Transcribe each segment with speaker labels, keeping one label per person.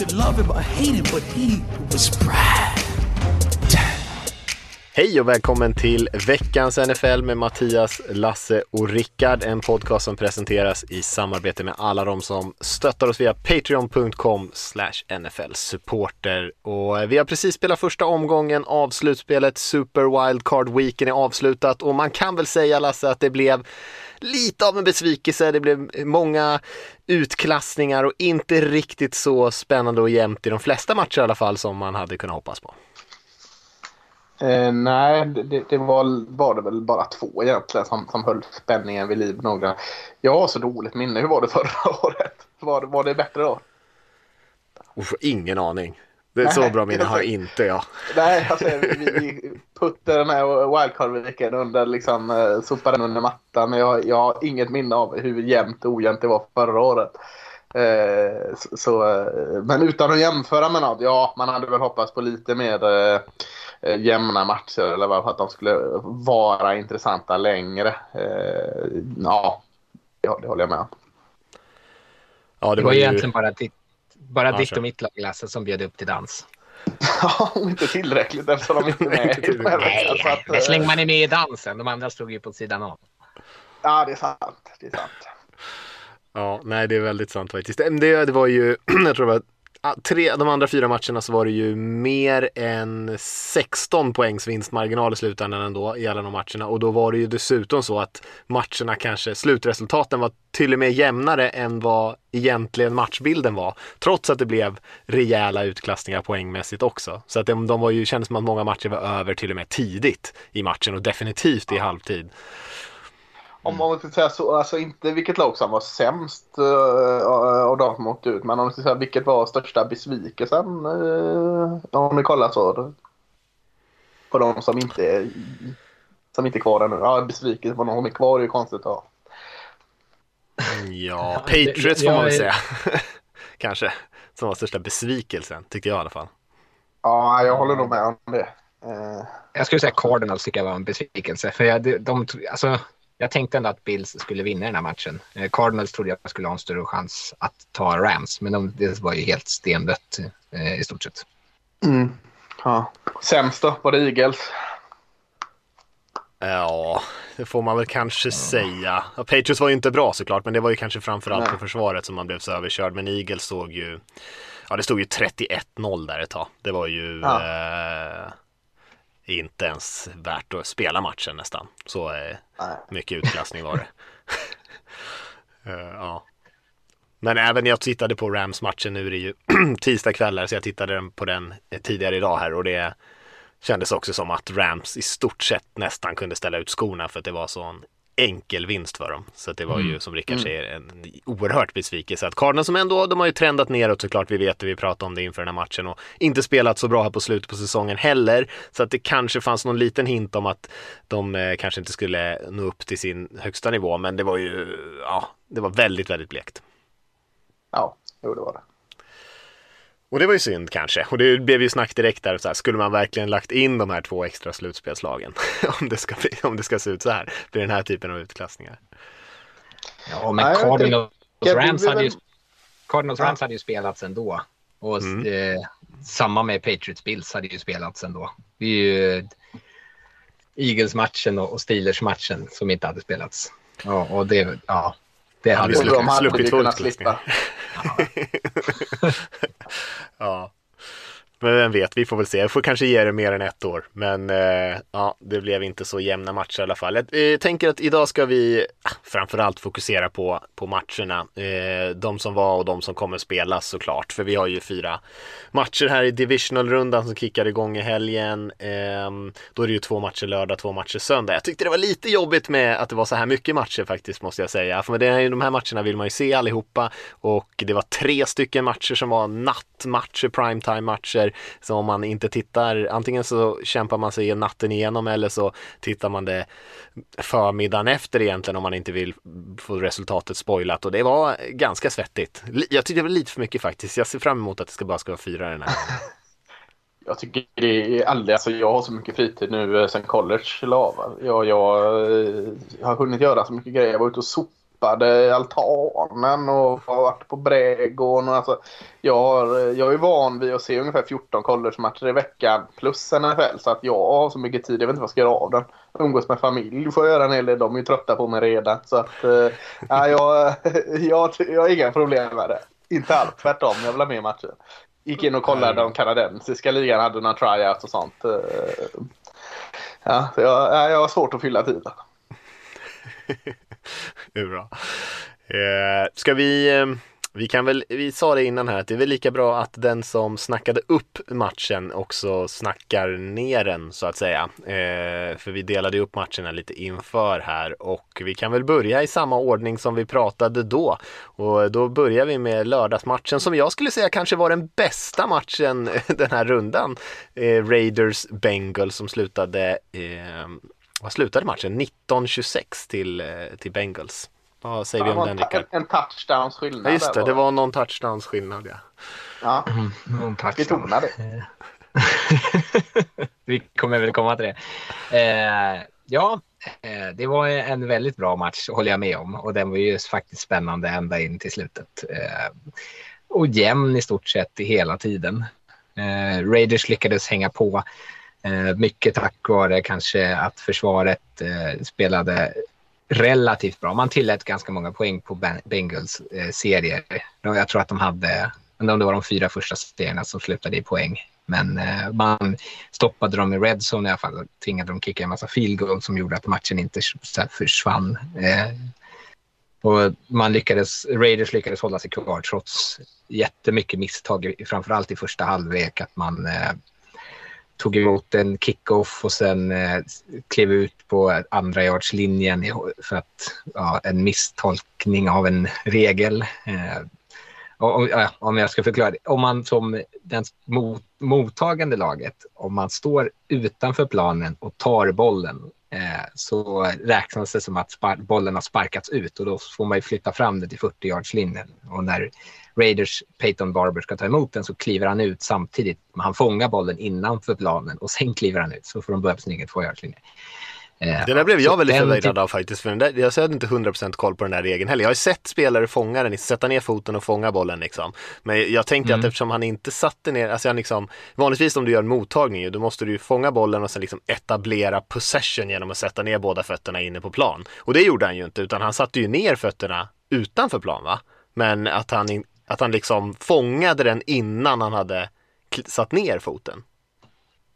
Speaker 1: Could love him or hate him, but he was Brad.
Speaker 2: Hej och välkommen till veckans NFL med Mattias, Lasse och Rickard. En podcast som presenteras i samarbete med alla de som stöttar oss via patreon.com NFL supporter. Och vi har precis spelat första omgången av slutspelet. Super Wildcard Weekend är avslutat och man kan väl säga Lasse att det blev lite av en besvikelse. Det blev många utklassningar och inte riktigt så spännande och jämnt i de flesta matcher i alla fall som man hade kunnat hoppas på.
Speaker 3: Eh, nej, det, det, var, var det väl bara två egentligen som, som höll spänningen vid liv. Några. Jag har så dåligt minne. Hur var det förra året? Var, var det bättre då?
Speaker 2: Uff, ingen aning. Det är nej, så bra minne har inte jag.
Speaker 3: Nej, alltså, vi, vi puttade den här wildcard-weekend under, liksom, eh, sopade den under mattan. Men jag, jag har inget minne av hur jämnt och ojämnt det var förra året. Eh, så, så, eh, men utan att jämföra med något, ja, man hade väl hoppats på lite mer eh, jämna matcher eller vad, att de skulle vara intressanta längre. Eh, ja, det håller jag med om.
Speaker 4: Ja, det, det var, var ju... egentligen bara, ditt, bara ditt och mitt lag, Lasse, som bjöd upp till dans.
Speaker 3: Ja, inte tillräckligt eftersom de inte är med.
Speaker 4: Nej, att, men slänger man är med i dansen. De andra stod ju på sidan av.
Speaker 3: Ja, det är sant. Det är sant.
Speaker 2: Ja, nej, det är väldigt sant faktiskt. Det, det var ju, jag tror det var tre, de andra fyra matcherna så var det ju mer än 16 poängs vinstmarginal i slutändan ändå i alla de matcherna och då var det ju dessutom så att matcherna kanske, slutresultaten var till och med jämnare än vad egentligen matchbilden var. Trots att det blev rejäla utklassningar poängmässigt också. Så att de, de var ju, kändes som att många matcher var över till och med tidigt i matchen och definitivt i halvtid.
Speaker 3: Om man ska säga så, alltså inte vilket lag som var sämst uh, av de som åkte ut, men om man ska säga vilket var största besvikelsen uh, om ni kollar så. På de som inte, som inte är kvar ännu. Ja, besvikelse på de som är kvar är ju konstigt att
Speaker 2: Ja, Patriots får man väl säga. Kanske. Som var största besvikelsen, tyckte jag i alla fall.
Speaker 3: Ja, jag håller nog med om det.
Speaker 4: Uh... Jag skulle säga Cardinals tycker jag var en besvikelse. För jag, de, de, alltså, jag tänkte ändå att Bills skulle vinna den här matchen. Eh, Cardinals trodde jag skulle ha en större chans att ta Rams, men de, det var ju helt stendött eh, i stort sett.
Speaker 3: Mm. Ja. Sämst då? Var det Eagles?
Speaker 2: Ja, det får man väl kanske ja. säga. Ja, Patriots var ju inte bra såklart, men det var ju kanske framförallt på försvaret som man blev så överkörd. Men Eagles såg ju, ja det stod ju 31-0 där ett tag. Det var ju, ja. eh, inte ens värt att spela matchen nästan. Så eh, mycket utklassning var det. uh, ja. Men även jag tittade på Rams-matchen, nu är det ju tisdag kvällar så jag tittade på den tidigare idag här och det kändes också som att Rams i stort sett nästan kunde ställa ut skorna för att det var sån enkel vinst för dem. Så det var ju mm. som Rickard mm. säger en oerhört besvikelse. Att Cardinals som ändå, de har ju trendat neråt såklart. Vi vet det, vi pratade om det inför den här matchen och inte spelat så bra här på slutet på säsongen heller. Så att det kanske fanns någon liten hint om att de eh, kanske inte skulle nå upp till sin högsta nivå. Men det var ju, ja, det var väldigt, väldigt blekt.
Speaker 3: Ja, jo det var det.
Speaker 2: Och det var ju synd kanske. Och det blev ju snack direkt där. Så här, skulle man verkligen lagt in de här två extra slutspelslagen? om, det ska bli, om det ska se ut så här. Blir den här typen av utklassningar.
Speaker 4: Ja, men Cardinals Rams hade ju, Cardinals Rams hade ju spelats ändå. Och mm. eh, samma med Patriots Bills hade ju spelats ändå. Det är ju Eagles-matchen och Steelers-matchen som inte hade spelats. Ja, och det, ja,
Speaker 2: det hade, hade sluppit, sluppit utklassningar. Ja. ja. Eh, Men vem vet, vi får väl se. Jag får kanske ge det mer än ett år. Men eh, ja, det blev inte så jämna matcher i alla fall. Jag eh, tänker att idag ska vi ah, framförallt fokusera på, på matcherna. Eh, de som var och de som kommer spelas såklart. För vi har ju fyra matcher här i divisional-rundan som kickar igång i helgen. Ehm, då är det ju två matcher lördag, två matcher söndag. Jag tyckte det var lite jobbigt med att det var så här mycket matcher faktiskt måste jag säga. För det är, de här matcherna vill man ju se allihopa. Och det var tre stycken matcher som var nattmatcher, primetime-matcher. Så om man inte tittar, antingen så kämpar man sig natten igenom eller så tittar man det förmiddagen efter egentligen om man inte vill få resultatet spoilat. Och det var ganska svettigt. Jag tyckte det var lite för mycket faktiskt. Jag ser fram emot att det ska bara ska vara fyra den här
Speaker 3: Jag tycker det är aldrig, alltså jag har så mycket fritid nu sen college la av. Jag, jag, jag har hunnit göra så mycket grejer. Jag var ute och sopade soppade altanen och har varit på Brädgården. Och alltså, jag, har, jag är van vid att se ungefär 14 collegematcher i veckan plus NFL. Så att jag har så mycket tid, jag vet inte vad jag ska göra av den. Umgås med familj får jag göra en hel del. De är ju trötta på mig redan. Så att, äh, jag, jag, jag har inga problem med det. Inte alls, tvärtom. Jag vill ha mer matcher. Gick in och kollade om kanadensiska ligan hade några tryouts och sånt. Eh, ja, jag, jag har svårt att fylla tiden.
Speaker 2: det bra. Eh, ska vi, eh, vi kan väl, vi sa det innan här att det är väl lika bra att den som snackade upp matchen också snackar ner den så att säga. Eh, för vi delade upp matcherna lite inför här och vi kan väl börja i samma ordning som vi pratade då. Och då börjar vi med lördagsmatchen som jag skulle säga kanske var den bästa matchen den här rundan. Eh, Raiders Bengals som slutade eh, vad slutade matchen? 19-26 till, eh, till Bengals. Vad säger vi om den Rickard?
Speaker 3: En, en touchdowns skillnad.
Speaker 2: Ja, just det, det var någon touchdowns skillnad ja.
Speaker 3: Ja, mm, någon touchdown. betona det.
Speaker 4: vi kommer väl komma till det. Eh, ja, eh, det var en väldigt bra match håller jag med om och den var ju faktiskt spännande ända in till slutet. Eh, och jämn i stort sett hela tiden. Eh, Raiders lyckades hänga på Eh, mycket tack vare kanske att försvaret eh, spelade relativt bra. Man tillät ganska många poäng på Bengals eh, serier. Jag tror att de hade, om det var de fyra första serierna som slutade i poäng. Men man stoppade dem i red zone i alla fall och tvingade dem kicka en massa field goal som gjorde att matchen inte försvann. Och man lyckades, Raiders lyckades hålla sig kvar trots jättemycket misstag, framförallt i första halvlek, att man tog emot en kickoff och sen eh, klev ut på andra yardslinjen för att ja, en misstolkning av en regel. Eh, om, ja, om jag ska förklara det. Om man som den mot, mottagande laget, om man står utanför planen och tar bollen eh, så räknas det som att bollen har sparkats ut och då får man flytta fram den till 40 yardslinjen. Och när Raiders Peyton Barber ska ta emot den så kliver han ut samtidigt. Han fångar bollen innanför planen och sen kliver han ut. Så får de börja på sin egen tvåyardslinje.
Speaker 2: Eh, det där blev jag väldigt förvirrad av faktiskt. För där, jag hade inte 100% koll på den där regeln heller. Jag har sett spelare fånga den, sätta ner foten och fånga bollen liksom. Men jag tänkte mm. att eftersom han inte satte ner, alltså han liksom, vanligtvis om du gör en mottagning då måste du ju fånga bollen och sen liksom etablera possession genom att sätta ner båda fötterna inne på plan. Och det gjorde han ju inte, utan han satte ju ner fötterna utanför plan va? Men att han, att han liksom fångade den innan han hade satt ner foten.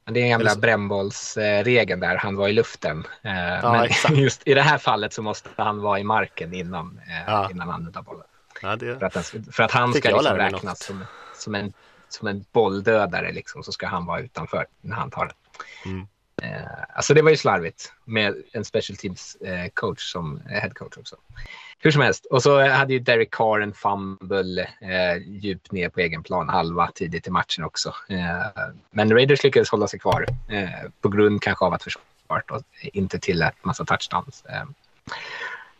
Speaker 4: Det är den gamla brännbollsregeln där, han var i luften. Eh, ja, men exakt. just i det här fallet så måste han vara i marken innan, eh, ja. innan han tar bollen. Ja, det... för, att för, att han ska liksom räknas som, som, en, som en bolldödare liksom, så ska han vara utanför när han tar den. Mm. Eh, alltså det var ju slarvigt med en special teams coach som head coach också. Hur som helst. Och så hade ju Derek Carr en fumble eh, djupt ner på egen plan halva tidigt i matchen också. Eh, men Raiders lyckades hålla sig kvar eh, på grund kanske av att försvaret inte tillät massa touchdowns. Eh.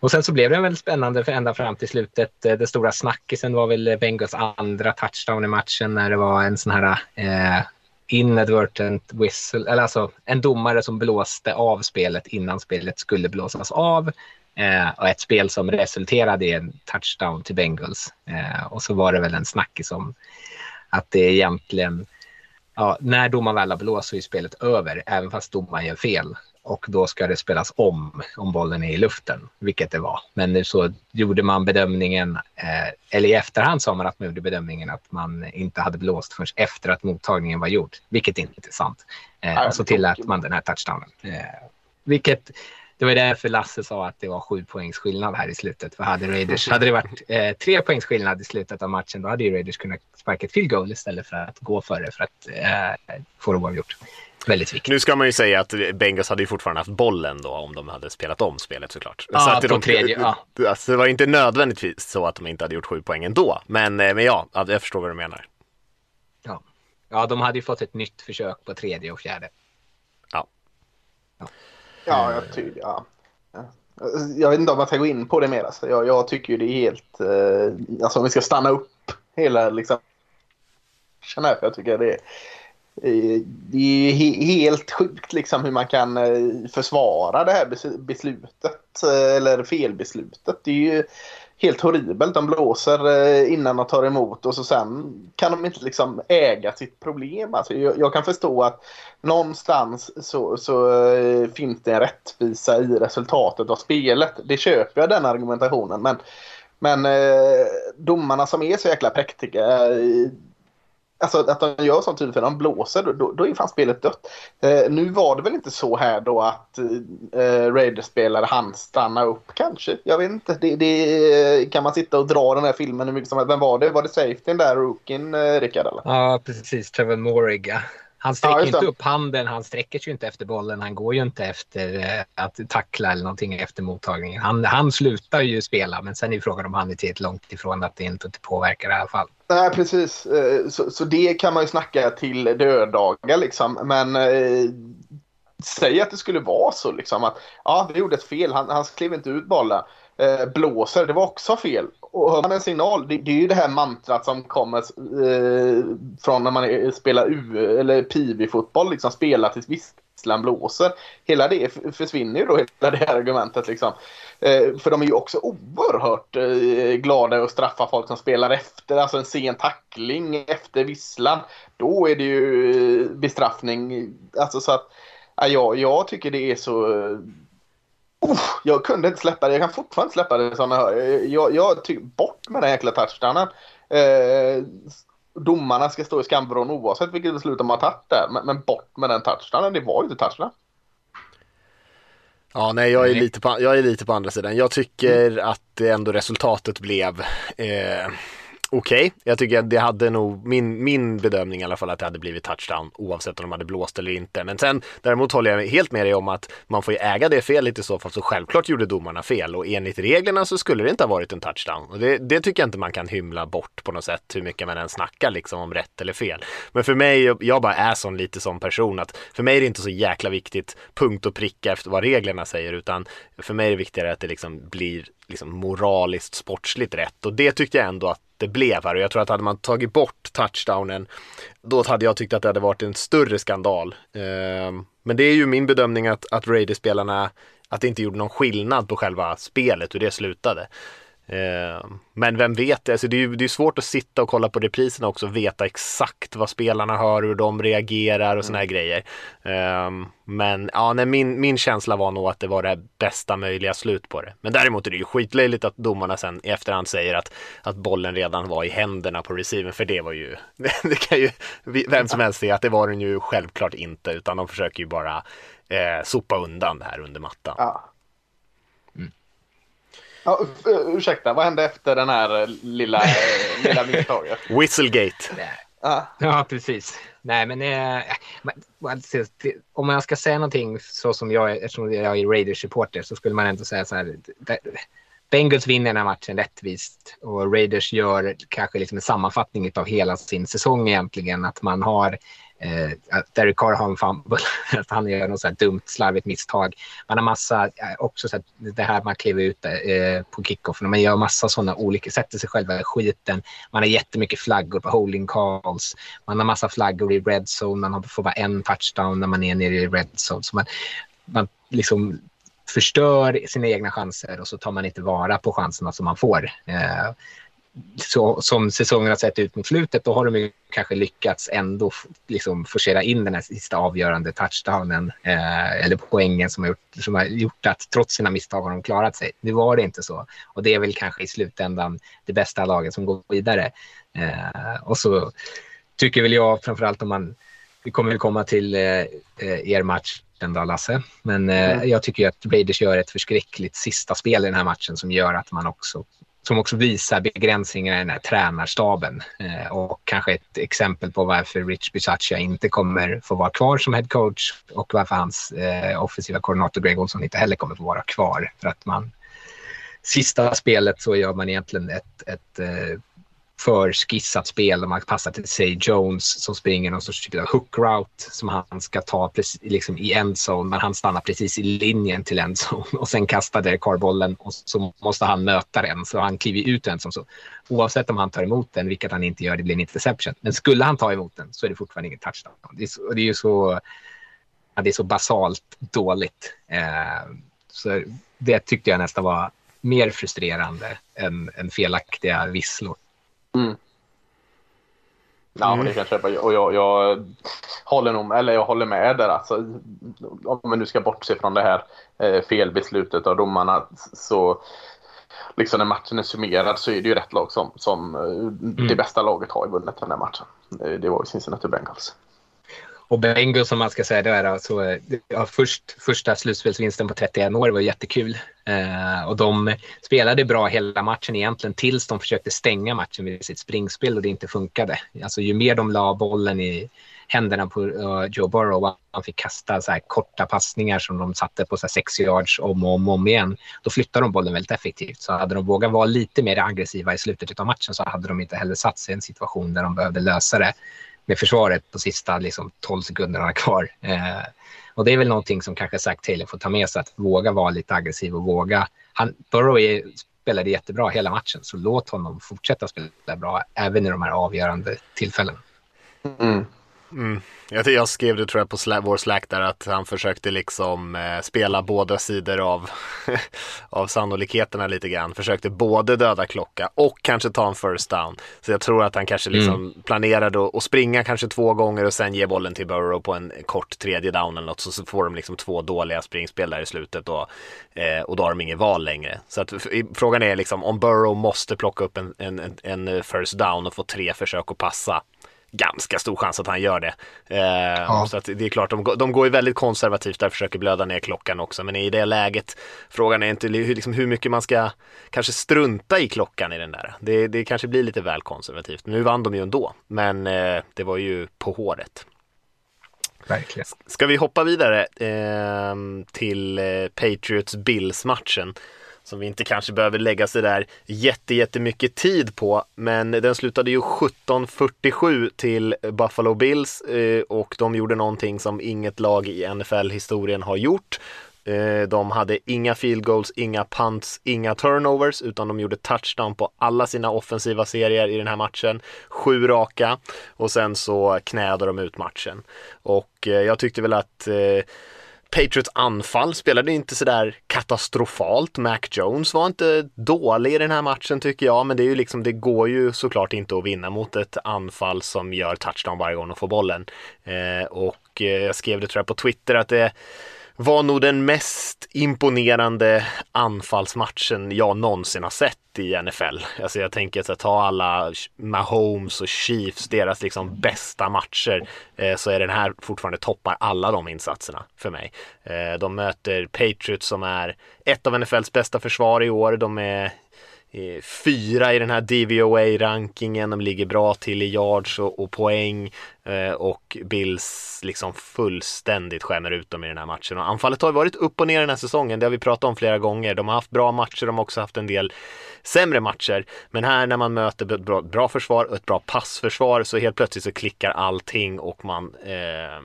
Speaker 4: Och sen så blev det väl spännande för ända fram till slutet. Eh, det stora snackisen var väl Bengals andra touchdown i matchen när det var en sån här eh, inadvertent whistle, eller alltså en domare som blåste av spelet innan spelet skulle blåsas av. Eh, och ett spel som resulterade i en touchdown till Bengals. Eh, och så var det väl en snackis om att det egentligen, ja, när domaren väl har blåst så är spelet över, även fast domaren gör fel. och då ska det spelas om om bollen är i luften, vilket det var. Men nu så gjorde man bedömningen, eh, eller i efterhand sa man att man gjorde bedömningen att man inte hade blåst förrän efter att mottagningen var gjord, vilket inte är sant. Eh, och så tillät man den här touchdownen. Eh, vilket det var därför Lasse sa att det var sju poängs skillnad här i slutet. För hade, Raiders, hade det varit eh, tre poängs skillnad i slutet av matchen då hade ju Raiders kunnat sparka ett field goal istället för att gå före för att eh, få det oavgjort. Väldigt viktigt.
Speaker 2: Nu ska man ju säga att Bengals hade ju fortfarande haft bollen då om de hade spelat om spelet såklart.
Speaker 4: Ja,
Speaker 2: så att
Speaker 4: på
Speaker 2: de,
Speaker 4: tredje, ja.
Speaker 2: Alltså, det var inte nödvändigtvis så att de inte hade gjort sju poäng ändå. Men, eh, men ja, jag förstår vad du menar.
Speaker 4: Ja. ja, de hade ju fått ett nytt försök på tredje och fjärde.
Speaker 2: Ja.
Speaker 3: Ja, jag tycker... Ja. Jag vet inte om jag ska gå in på det mer. Alltså. Jag, jag tycker ju det är helt... Eh, alltså om vi ska stanna upp hela liksom... För jag tycker det är... eh, Det är he- helt sjukt liksom hur man kan eh, försvara det här bes- beslutet. eh, Eller felbeslutet. Det är ju helt horribelt. De blåser eh, innan de tar emot och så sen kan de inte liksom äga sitt problem. Alltså jag, jag kan förstå att någonstans så, så eh, finns det en rättvisa i resultatet av spelet. Det köper jag den argumentationen. Men, men eh, domarna som är så jäkla präktiga Alltså att de gör sånt tydligt för de blåser, då, då är fan spelet dött. Eh, nu var det väl inte så här då att eh, Raiders-spelare han stanna upp kanske. Jag vet inte. Det, det, kan man sitta och dra den här filmen hur mycket som helst. Vem var det? Var det safetyn där, rookien, eh, Rickard? Eller?
Speaker 4: Ja, precis. Trevor Morig. ja. Han sträcker
Speaker 3: Ja,
Speaker 4: inte upp handen, han sträcker sig inte efter bollen, han går ju inte efter eh, att tackla eller någonting efter mottagningen. Han, han slutar ju spela, men sen är frågan om han är tillräckligt långt ifrån att det inte påverkar i alla fall.
Speaker 3: Nej, precis. Eh, Så, så det kan man ju snacka till döddagar liksom. Men eh, säg att det skulle vara så liksom att ja, vi gjorde ett fel. Han, han klev inte ut bollen. Eh, blåser, det var också fel. Och hör man en signal, det, det är ju det här mantrat som kommer eh, från när man spelar U eller PV-fotboll, liksom spela tills visslan blåser. Hela det försvinner ju då, hela det här argumentet liksom. Eh, för de är ju också oerhört eh, glada att straffa folk som spelar efter, alltså en sen tackling efter visslan. Då är det ju eh, bestraffning. Alltså så att, ja, jag, jag tycker det är så... Eh, Uff, jag kunde inte släppa det. Jag kan fortfarande inte släppa det som jag hör. Jag, jag tycker bort med den jäkla touchdownen. Eh, domarna ska stå i skambron oavsett vilket beslut de har tagit där. Men, men bort med den touchdownen. Det var ju inte touchdown.
Speaker 2: Ja, nej, jag är, lite på, jag är lite på andra sidan. Jag tycker att det ändå resultatet blev eh, okej. Jag tycker att det hade nog, min, min bedömning i alla fall, att det hade blivit touchdown oavsett om de hade blåst eller inte. Men sen däremot håller jag helt med dig om att man får ju äga det felet i så fall, så självklart gjorde domarna fel och enligt reglerna så skulle det inte ha varit en touchdown. Och det, det tycker jag inte man kan hymla bort på något sätt, hur mycket man än snackar liksom om rätt eller fel. Men för mig, jag- jag bara är sån lite som person att för mig är det inte så jäkla viktigt punkt och pricka efter vad reglerna säger, utan för mig är det viktigare att det liksom blir liksom moraliskt sportsligt rätt och det tyckte jag ändå att det blev här och jag tror att hade man tagit bort touchdownen då hade jag tyckt att det hade varit en större skandal. Ehm, men det är ju min bedömning att, att Raiders-spelarna att det inte gjorde någon skillnad på själva spelet, hur det slutade. Ehm, Men vem vet, alltså det är ju det är svårt att sitta och kolla på repriserna också och veta exakt vad spelarna hör, hur de reagerar och såna här grejer. Ehm, Men ja, nej, min, min känsla var nog att det var det bästa möjliga slut på det. Men däremot är det ju skitlöjligt att domarna sen i efterhand säger att, att bollen redan var i händerna på receiven, för det var ju, det kan ju vem som helst se att det var den ju självklart inte, utan de försöker ju bara eh, sopa undan det här under mattan.
Speaker 3: Ja. Ja, uh, ursäkta, vad hände efter den här eh, lilla, eh, lilla misstaget?
Speaker 2: Whistlegate.
Speaker 3: Ja.
Speaker 4: Ja, precis. Nej, men, eh, om man ska säga någonting så som jag, är- eftersom jag är Raiders-supporter, så skulle man ändå säga så här. det- Bengals vinner den här matchen rättvist och Raiders gör kanske liksom en sammanfattning av hela sin säsong egentligen. Att man har eh, att Derek Carr har en fumble, att han gör något så här dumt, slarvigt misstag. Man har massa, eh, också så här, det här man kliver ut eh, på kickoffen, man gör massa sådana olika, sätter sig själva i skiten. Man har jättemycket flaggor på holding calls. Man har massa flaggor i red zone. Man får bara en touchdown när man är nere i red zone. Så man, man liksom förstör sina egna chanser och så tar man inte vara på chanserna som man får. Eh, så, som säsongen har sett ut mot slutet, då har de ju kanske lyckats ändå liksom forcera in den här sista avgörande touchdownen eh, eller poängen som har, gjort, som har gjort att trots sina misstag har de klarat sig. Nu var det inte så och det är väl kanske i slutändan det bästa laget som går vidare. Eh, och så tycker väl jag framförallt om man, vi kommer väl komma till eh, eh er match då Lasse, men eh, mm. jag tycker att Raiders gör ett förskräckligt sista spel i den här matchen som gör att man också som också visar begränsningar i den här tränarstaben eh, och kanske ett exempel på varför Rich Bisaccia inte kommer få vara kvar som head coach och varför hans eh, offensiva koordinator Greg Olson inte heller kommer få vara kvar. För att man sista spelet så gör man egentligen ett, ett eh, förskissat spel där man passar till Say Jones som springer någon sorts typ av hook route som han ska ta precis, liksom i endzone men han stannar precis i linjen till endzone och sen kastar Derek Carr bollen och så måste han möta den så han kliver ut ur endzone. Så oavsett om han tar emot den, vilket han inte gör, det blir en interception. Men skulle han ta emot den så är det fortfarande ingen touchdown. Det är, så, det är ju så, ja, det är så basalt dåligt. Eh, så det tyckte jag nästan var mer frustrerande än, än felaktiga visslor. Mm.
Speaker 3: Ja, mm. det kan jag köpa. Och jag, jag, håller nog, eller jag håller med där. Alltså, om man nu ska bortse från det här eh, felbeslutet av domarna så liksom när matchen är summerad så är det ju rätt lag som, som eh, mm. det bästa laget har vunnit den här matchen. Eh, det var ju Cincinnati Bengals.
Speaker 4: Och Bengals som man ska säga, eh, det är alltså, ja, först, första slutspelsvinsten på 31 år var jättekul. Eh, och de spelade bra hela matchen egentligen tills de försökte stänga matchen med sitt springspel och det inte funkade. Alltså ju mer de la bollen i händerna på uh, Joe Burrow han fick kasta så här korta passningar som de satte på så sex yards om och om, om igen. Då flyttade de bollen väldigt effektivt. Så hade de vågat vara lite mer aggressiva i slutet av matchen så hade de inte heller satt sig i en situation där de behövde lösa det med försvaret på sista liksom, 12 sekunderna kvar. Eh, och det är väl någonting som kanske Zack Taylor får ta med sig, att våga vara lite aggressiv och våga. Han, Burrow är, spelade jättebra hela matchen, så låt honom fortsätta spela bra även i de här avgörande tillfällena.
Speaker 2: Mm. Mm. Jag, jag skrev det tror jag på sla, vår Slack där att han försökte liksom eh, spela båda sidor av, av sannolikheterna lite grann. Försökte både döda klocka och kanske ta en first down. Så jag tror att han kanske liksom mm. planerade att springa kanske två gånger och sen ge bollen till Burrow på en kort tredje down eller något. Så, så får de liksom två dåliga springspel där i slutet och, eh, och då har de ingen val längre. Så att, frågan är liksom om Burrow måste plocka upp en, en, en first down och få tre försök att passa ganska stor chans att han gör det. Eh, ja. Så att det är klart, de, de går ju väldigt konservativt där, försöker blöda ner klockan också. Men i det läget, frågan är inte liksom, hur mycket man ska kanske strunta i klockan i den där. Det, det kanske blir lite väl konservativt. Nu vann de ju ändå, men eh, det var ju på håret.
Speaker 4: Verkligen.
Speaker 2: Ska vi hoppa vidare eh, till eh, Patriots Bills-matchen? Som vi inte kanske behöver lägga så där jätte, jättemycket tid på. Men den slutade ju 17-47 till Buffalo Bills eh, och de gjorde någonting som inget lag i NFL-historien har gjort. Eh, de hade inga field goals, inga punts, inga turnovers utan de gjorde touchdown på alla sina offensiva serier i den här matchen. Sju raka och sen så knäade de ut matchen. Och eh, jag tyckte väl att Patriots anfall spelade inte sådär katastrofalt. Mac Jones var inte dålig i den här matchen tycker jag, men det är ju liksom, det går ju såklart inte att vinna mot ett anfall som gör touchdown varje gång de får bollen. Eh, och eh, jag skrev det tror jag på Twitter att det var nog den mest imponerande anfallsmatchen jag någonsin har sett i NFL. Alltså jag tänker att ta alla Mahomes och Chiefs, deras liksom bästa matcher, eh, så är den här fortfarande toppar alla de insatserna för mig. Eh, de möter Patriots som är ett av NFLs bästa försvar i år. De är Eh, fyra i den här DVOA-rankingen. De ligger bra till i yards och, och poäng eh, och Bills liksom fullständigt skämmer ut dem i den här matchen. Och anfallet har varit upp och ner den här säsongen. Det har vi pratat om flera gånger. De har haft bra matcher. De har också haft en del sämre matcher. Men här när man möter ett bra, bra försvar och ett bra passförsvar så helt plötsligt så klickar allting och man, eh,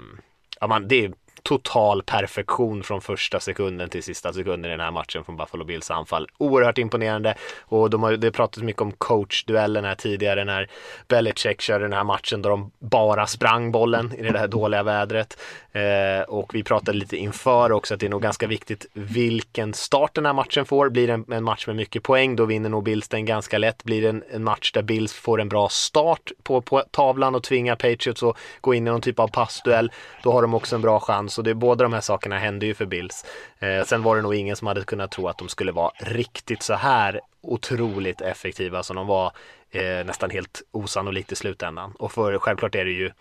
Speaker 2: ja, man det är total perfektion från första sekunden till sista sekunden i den här matchen från Buffalo Bills anfall. Oerhört imponerande och de har det pratat mycket om coachduellen här tidigare när Belichick körde den här matchen då de bara sprang bollen i det här dåliga vädret. Eh, och vi pratade lite inför också att det är nog ganska viktigt vilken start den här matchen får. Blir det en, en match med mycket poäng då vinner nog Bills den ganska lätt. Blir det en, en match där Bills får en bra start på, på tavlan och tvingar Patriots att gå in i någon typ av passduell då har de också en bra chans och det, båda de här sakerna hände ju för Bills. Eh, sen var det nog ingen som hade kunnat tro att de skulle vara riktigt så här otroligt effektiva som de var eh, nästan helt osannolikt i slutändan. Och för självklart är det ju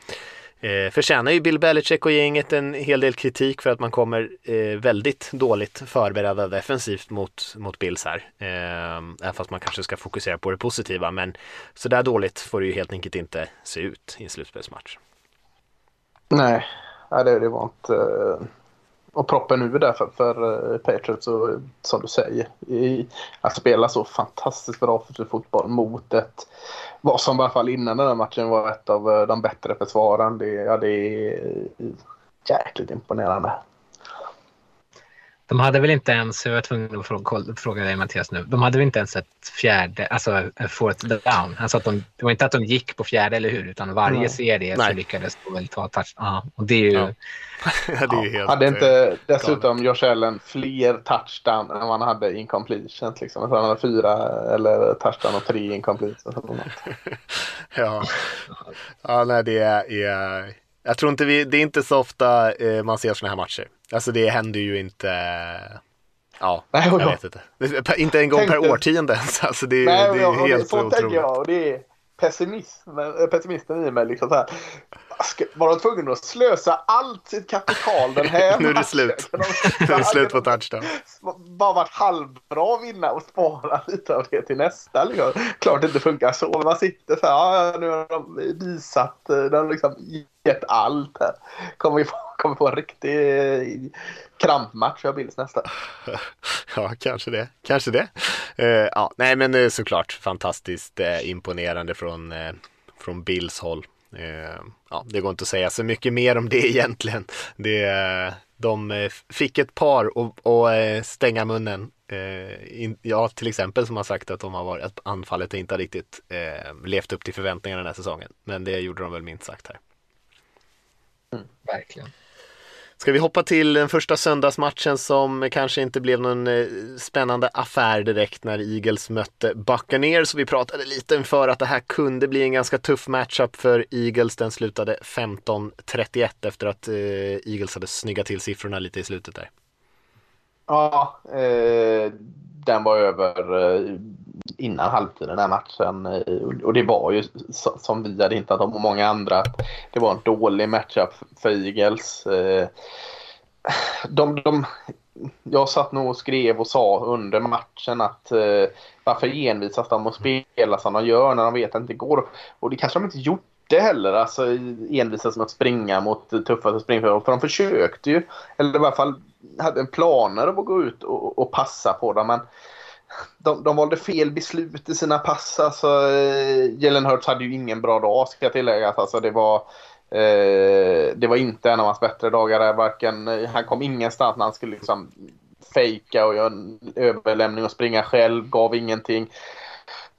Speaker 2: eh, förtjänar ju Bill Belichick och gänget en hel del kritik för att man kommer eh, väldigt dåligt förberedda defensivt mot, mot Bills här. Eh, även fast man kanske ska fokusera på det positiva men så där dåligt får det ju helt enkelt inte se ut i en slutspelsmatch.
Speaker 3: Nej, det, det var inte... Eh, och proppen nu där för, för eh, Patriots och eh, som du säger, i, att spela så fantastiskt bra för fotboll mot ett, vad som i alla fall innan den här matchen var ett av eh, de bättre försvaren. Det, ja, det är jäkligt imponerande.
Speaker 4: De hade väl inte ens, jag var tvungen att fråga, fråga dig Mattias nu, de hade väl inte ens ett fjärde, alltså fourth down. Alltså att de, det var inte att de gick på fjärde, eller hur? Utan varje mm. serie Nej. så lyckades de väl ta touch. Ja, och det är ju... Ja.
Speaker 2: det är helt,
Speaker 3: hade inte dessutom Josh Allen fler touchdown än man hade incompletions? Liksom. Tror han hade fyra eller touchdown och tre incompletions.
Speaker 2: ja. ja, nej det är... Jag tror inte vi, det är inte så ofta eh, man ser sådana här matcher. Alltså det händer ju inte Ja, nej, jag vet inte. Inte en gång per årtionde ens. Alltså det, nej, det är helt det, så otroligt.
Speaker 3: Jag, och det är pessimism, eh, pessimisten i mig. Liksom så här. Var de tvungna att slösa allt sitt kapital den här
Speaker 2: Nu är det slut. nu är det slut på touchdown.
Speaker 3: Bara varit halvbra att vinna och spara lite av det till nästa. Liksom. Klart det inte funkar så. Men man sitter så här. Ja, nu har de visat. Eh, de har liksom gett allt här. Kommer vi få, kommer få en riktig eh, krampmatch av Bills nästa.
Speaker 2: Ja, kanske det. Kanske det. Uh, ja, nej, men såklart fantastiskt uh, imponerande från, uh, från Bills håll. Eh, ja, det går inte att säga så mycket mer om det egentligen. Det, de eh, fick ett par att eh, stänga munnen. ja, till exempel som har sagt att de har varit, att anfallet inte har riktigt levt upp till förväntningarna den här säsongen. Men det gjorde de väl minst sagt här.
Speaker 4: Mm, verkligen.
Speaker 2: Ska vi hoppa till den första söndagsmatchen som kanske inte blev någon eh, spännande affär direkt när Eagles mötte Buccaneers. Så vi pratade lite inför att det här kunde bli en ganska tuff matchup för Eagles. Den slutade 15-31 efter att eh, Eagles hade snyggat till siffrorna lite i slutet där.
Speaker 3: Ja, eh, den var över eh, innan halvtid den här matchen. Eh, och det var ju som vi hade hintat om och många andra. Det var en dålig matchup för Eagles. Eh, de, de, jag satt nog och skrev och sa under matchen att eh, varför envisas de att spela som de gör när de vet att det inte går. Och det kanske de inte gjorde heller. Alltså envisas med att springa mot tuffaste springföretag. För de försökte ju. Eller i alla fall hade planer att gå ut och, och passa på dem. Men de, de valde fel beslut i sina pass. Alltså, eh, Jalen Hurts hade ju ingen bra dag ska jag tillägga. Alltså, alltså, det, var, eh, det var inte en av hans bättre dagar. Eh, varken, eh, han kom ingenstans när han skulle liksom fejka och göra en överlämning och springa själv. Gav ingenting.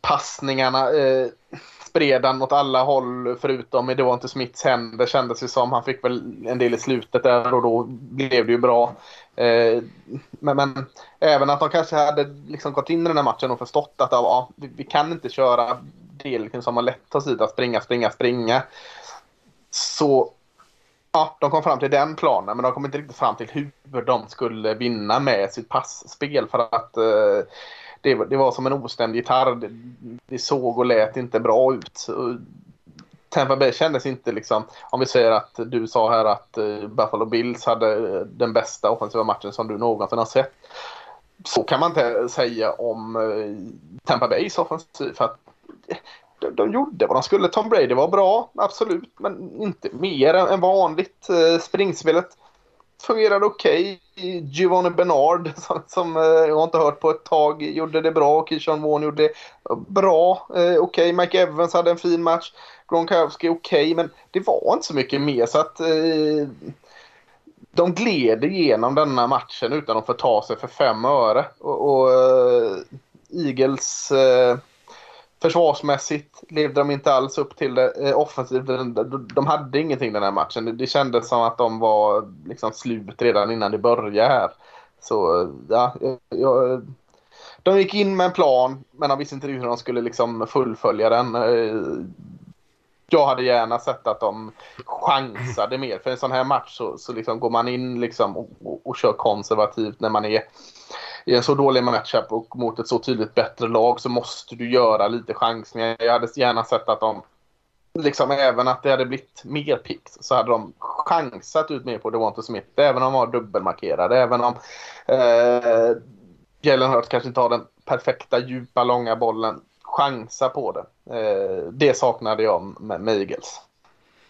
Speaker 3: Passningarna eh, spred han åt alla håll förutom i Devonte Smiths händer kändes det som. Han fick väl en del i slutet där och då blev det ju bra. Eh, men, men, även att de kanske hade liksom gått in i den här matchen och förstått att ja, vi, vi kan inte köra det liksom som har lätt oss sida, springa, springa, springa. Så ja, de kom fram till den planen men de kom inte riktigt fram till hur de skulle vinna med sitt passspel för att eh, det, det, var som en ostämd gitarr. Det, det, såg och lät inte bra ut. Tampa Bay kändes inte liksom, om vi säger att du sa här att eh, Buffalo Bills hade eh, den bästa offensiva matchen som du någonsin har sett. Så kan man inte säga om eh, Tampa Bays offensiv. För att de, de gjorde vad de skulle. Tom Brady var bra, absolut, men inte mer än vanligt. Springspelet fungerade okej. Giovanni Bernard som, som eh, jag har inte hört på ett tag gjorde det bra. Kishon Vaughn gjorde det bra. Eh, okej, okay. Mike Evans hade en fin match. Gronkowski okej, okay, men det var inte så mycket mer. Så att, eh, de gled igenom denna matchen utan att få ta sig för fem öre. Och, och eh, Eagles eh, försvarsmässigt levde de inte alls upp till det. Eh, offensivt, de, hade ingenting den här matchen. Det, det kändes som att de var liksom slut redan innan det började här. Så eh, ja, jag, de gick in med en plan men de visste inte hur de skulle liksom fullfölja den eh, jag hade gärna sett att de chansade mer. För en sån här match så, så liksom går man in liksom och, och, och, kör konservativt när man är i en så dålig matchup och mot ett så tydligt bättre lag så måste du göra lite chansningar. Jag hade gärna sett att de liksom även att det hade blivit mer picks så hade de chansat ut mer på Devonte Smith. Även om de var dubbelmarkerade. Även om eh, Jalen Hurts kanske inte har den perfekta djupa långa bollen chansa på det. Eh, det saknade jag med, med Eagles.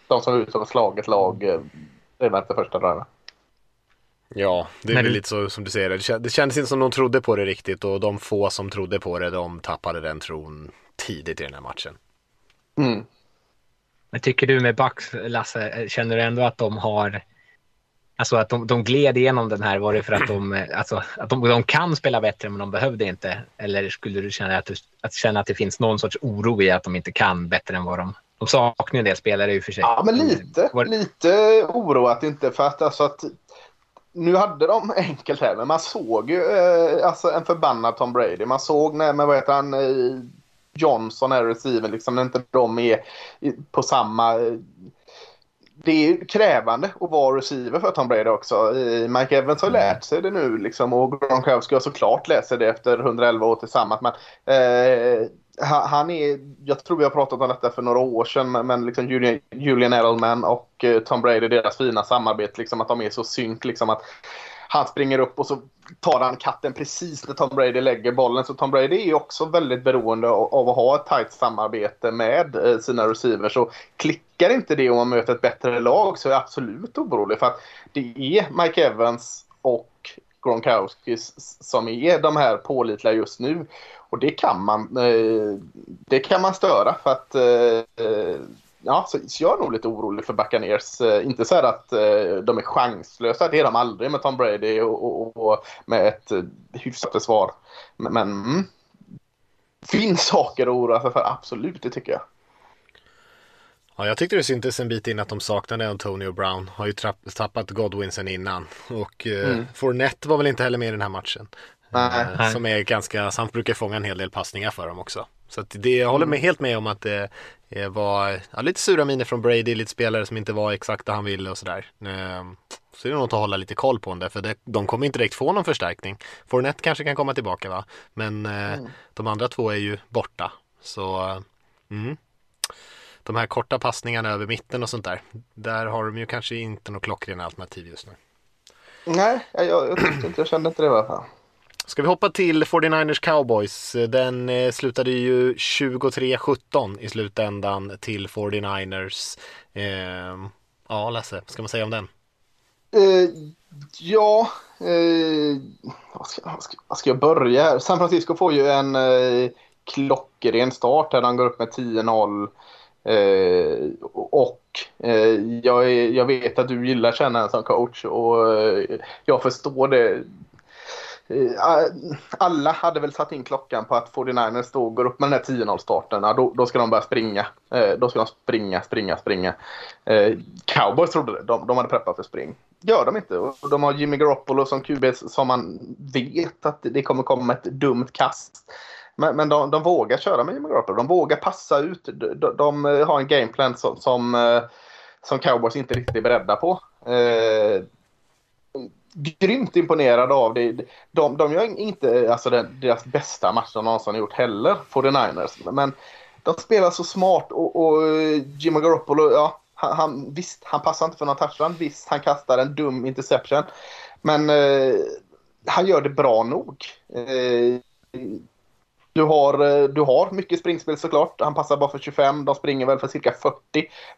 Speaker 3: De som var ute och slaget lag eh, redan efter första driven.
Speaker 2: Ja, det är väl lite så som du säger. Det kändes inte som de trodde på det riktigt och de få som trodde på det, de tappade den tron tidigt i den här matchen.
Speaker 3: Mm.
Speaker 4: Men tycker du med Bucks, Lasse, känner du ändå att de har Alltså att de, de gled igenom den här, var det för att de, alltså, att de, de kan spela bättre men de behövde inte? Eller skulle du känna att, du, att känna att det finns någon sorts oro i att de inte kan bättre än vad de... De saknar en del spelare i och för sig.
Speaker 3: Ja, men lite. Var... Lite oroat inte för att, alltså att nu hade de enkelt här, men man såg ju eh, alltså en förbannad Tom Brady. Man såg när, men vad heter han, eh, Johnson är receiver, liksom när inte de är på samma eh, det är krävande att vara receiver för Tom Brady också. Mike Evans har lärt sig det nu liksom, och Gronkowski har såklart lärt sig det efter 111 år tillsammans. Men, eh, han är, jag tror vi har pratat om detta för några år sedan, men liksom Julian, Julian Edelman och eh, Tom Brady, deras fina samarbete, liksom, att de är så synk. Liksom, att han springer upp och så tar han katten precis när Tom Brady lägger bollen. Så Tom Brady är ju också väldigt beroende av att ha ett tajt samarbete med eh, sina receivers. Så klickar inte det om man möter ett bättre lag så är jag absolut orolig. För att det är Mike Evans och Gronkowski som är de här pålitliga just nu. Och det kan man, eh, det kan man störa för att eh, ja, så, så jag är nog lite orolig för Buccaneers. Eh, inte så att eh, de är chanslösa, det är de aldrig med Tom Brady och, och, och med ett eh, hyfsat försvar. Men, men mm, finns saker att oroa sig för, absolut, det tycker jag.
Speaker 2: Ja, jag tyckte det syntes en bit in att de saknade Antonio Brown. Har ju tappat Godwin sen innan. Och eh, mm. Fournette var väl inte heller med i den här matchen.
Speaker 3: Nej.
Speaker 2: Eh, som är ganska, han brukar fånga en hel del passningar för dem också. Så att det, jag håller med, helt med om att det var ja, lite sura miner från Brady, lite spelare som inte var exakt det han ville och sådär. Ehm, så det är nog att hålla lite koll på det, för det, de kommer inte direkt få någon förstärkning. Fournette kanske kan komma tillbaka va, men eh, mm. de andra två är ju borta. Så mm. De här korta passningarna över mitten och sånt där, där har de ju kanske inte något klockrena alternativ just nu.
Speaker 3: Nej, jag, jag, inte, jag kände inte det i alla fall.
Speaker 2: Ska vi hoppa till 49ers Cowboys? Den eh, slutade ju 23-17 i slutändan till 49ers. Eh, ja, Lasse, vad ska man säga om den?
Speaker 3: Eh, ja, eh, vad, ska, vad, ska, vad, ska, jag börja här? San Francisco får ju en eh, klockren start där de går upp med 10-0. Eh, och eh, jag, jag, vet att du gillar känna som coach och eh, jag förstår det eh, alla hade väl satt in klockan på att 49ers då går upp med den här 10-0 starten. då, då ska de börja springa. Eh, då ska de springa, springa, springa. Eh, Cowboys trodde det. De, de hade preppat för spring. Gör de inte. De har Jimmy Garoppolo som QB som man vet att det kommer komma ett dumt kast. Men, men de, de, vågar köra med Jimmy Garoppolo. De vågar passa ut. De, de eh, har en gameplan som, som, eh, som cowboys inte riktigt är beredda på eh, grymt imponerad av det. De, de gör inte alltså, den, deras bästa match de någonsin har gjort heller, 49ers. Men de spelar så smart och, och Jimmy Garoppolo, ja, han, han, visst, han passar inte för någon touchdown. Visst, han kastar en dum interception. Men eh, han gör det bra nog. Eh, du har, eh, du har mycket springspel såklart. Han passar bara för 25. De springer väl för cirka 40.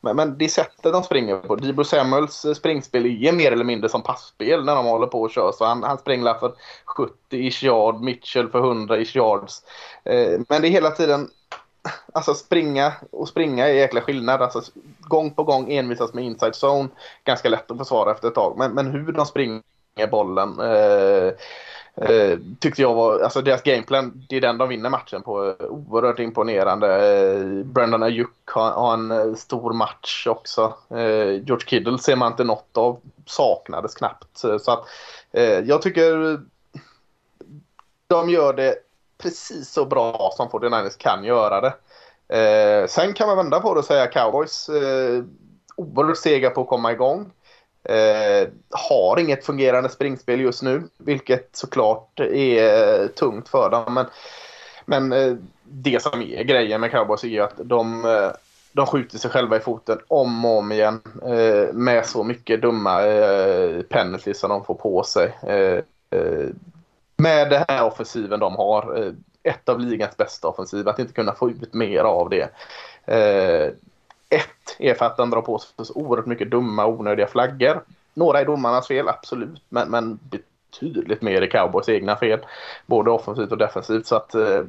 Speaker 3: Men, men det sättet de springer på. Debo Samuels eh, springspel är mer eller mindre som passspel när de håller på och kör. Så han, han springer för 70 ish yard. Mitchell för 100 ish yards. Eh, men det är hela tiden alltså springa och springa är jäkla skillnad. Alltså, gång på gång envisas med inside zone. Ganska lätt att försvara efter ett tag. Men, men hur de springer bollen eh, eh, tyckte jag var, alltså deras gameplan, det är den de vinner matchen på. Oerhört imponerande. Eh, Brendan Ayuk har, har en eh, stor match också. Eh, George Kiddle ser man inte något av, saknades knappt. Eh, så att eh, jag tycker de gör det precis så bra som 49ers kan göra det. Eh, sen kan man vända på det och säga Cowboys eh, oerhört sega på att komma igång. Eh, har inget fungerande springspel just nu, vilket såklart är eh, tungt för dem. Men, men eh, det som är grejen med Cowboys är ju att de, eh, de skjuter sig själva i foten om och om igen eh, med så mycket dumma eh, penalties som de får på sig. Eh, eh, med den här offensiven de har, eh, ett av ligans bästa offensiv, att inte kunna få ut mer av det. Eh, ett är för att den drar på sig så oerhört mycket dumma onödiga flaggor. Några är domarnas fel, absolut. Men, men betydligt mer är cowboys egna fel. Både offensivt och defensivt. Så att, eh,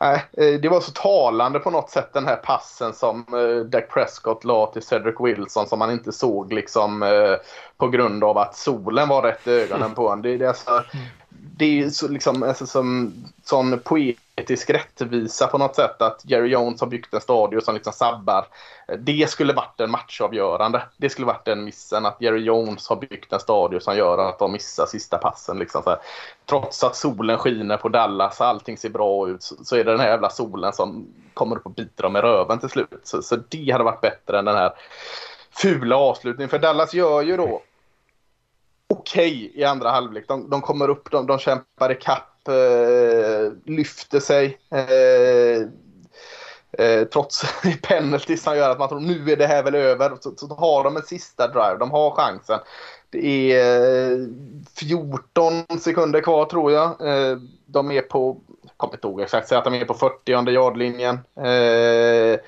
Speaker 3: eh, det var så talande på något sätt den här passen som eh, Dak Prescott la till Cedric Wilson som man inte såg liksom eh, på grund av att solen var rätt i ögonen på honom. Det, det, är alltså, det är så liksom, alltså, som sån poetisk rättvisa på något sätt att Jerry Jones har byggt en stadion som liksom sabbar. Det skulle varit en matchavgörande. Det skulle varit den missen att Jerry Jones har byggt en stadion som gör att de missar sista passen. Liksom så här. Trots att solen skiner på Dallas och allting ser bra ut så, så är det den här jävla solen som kommer upp och biter dem i röven till slut. Så, så det hade varit bättre än den här fula avslutningen. För Dallas gör ju då okej okay i andra halvlek. De, de kommer upp, de, de kämpar ikapp, eh, lyfter sig. Eh, eh, trots penalties som gör att man tror nu är det här väl över. Så, så har de en sista drive, de har chansen. Det är eh, 14 sekunder kvar tror jag. Eh, de är på, jag kommer inte ihåg exakt, säg att de är på 40 yardlinjen. Eh,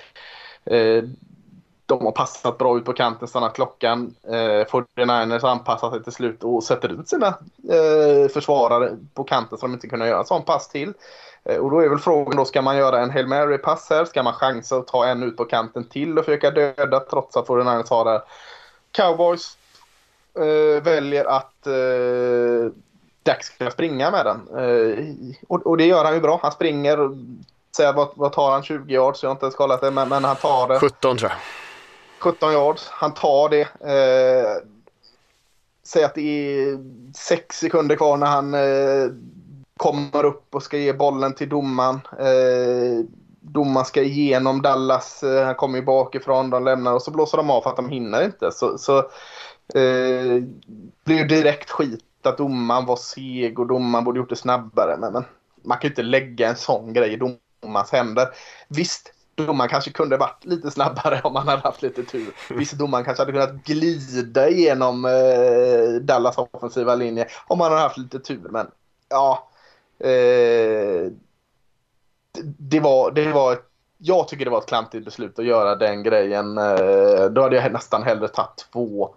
Speaker 3: de har passat bra ut på kanten, stannat klockan. Eh, 49ers anpassar sig till slut och sätter ut sina eh, försvarare på kanten så de inte kunde göra en sån pass till. Eh, och då är väl frågan då, ska man göra en Hail Mary-pass här? Ska man chansa och ta en ut på kanten till och försöka döda trots att 49ers har det? Cowboys eh, väljer att eh, Dax ska springa med den. Eh, och, och, det gör han ju bra. Han springer, säger vad, vad tar han, 20 yards? Jag har inte ens kollat det, men, men han tar det.
Speaker 2: 17 tror jag.
Speaker 3: 17 yards. Han tar det. Eh, säg att det är 6 sekunder kvar när han eh, kommer upp och ska ge bollen till domaren. Eh, domaren ska igenom Dallas. Eh, han kommer ju bakifrån. De lämnar och så blåser de av för att de hinner inte. Så, så eh, blir ju direkt skit att domaren var seg och domaren borde gjort det snabbare. Men, men man kan ju inte lägga en sån grej i domarens händer. Visst, domaren kanske kunde varit lite snabbare om han hade haft lite tur. Visst, domaren kanske hade kunnat glida igenom eh, Dallas offensiva linje om han hade haft lite tur. Men ja, eh, det, var, det var ett, jag tycker det var ett klantigt beslut att göra den grejen. Eh, då hade jag nästan hellre tagit två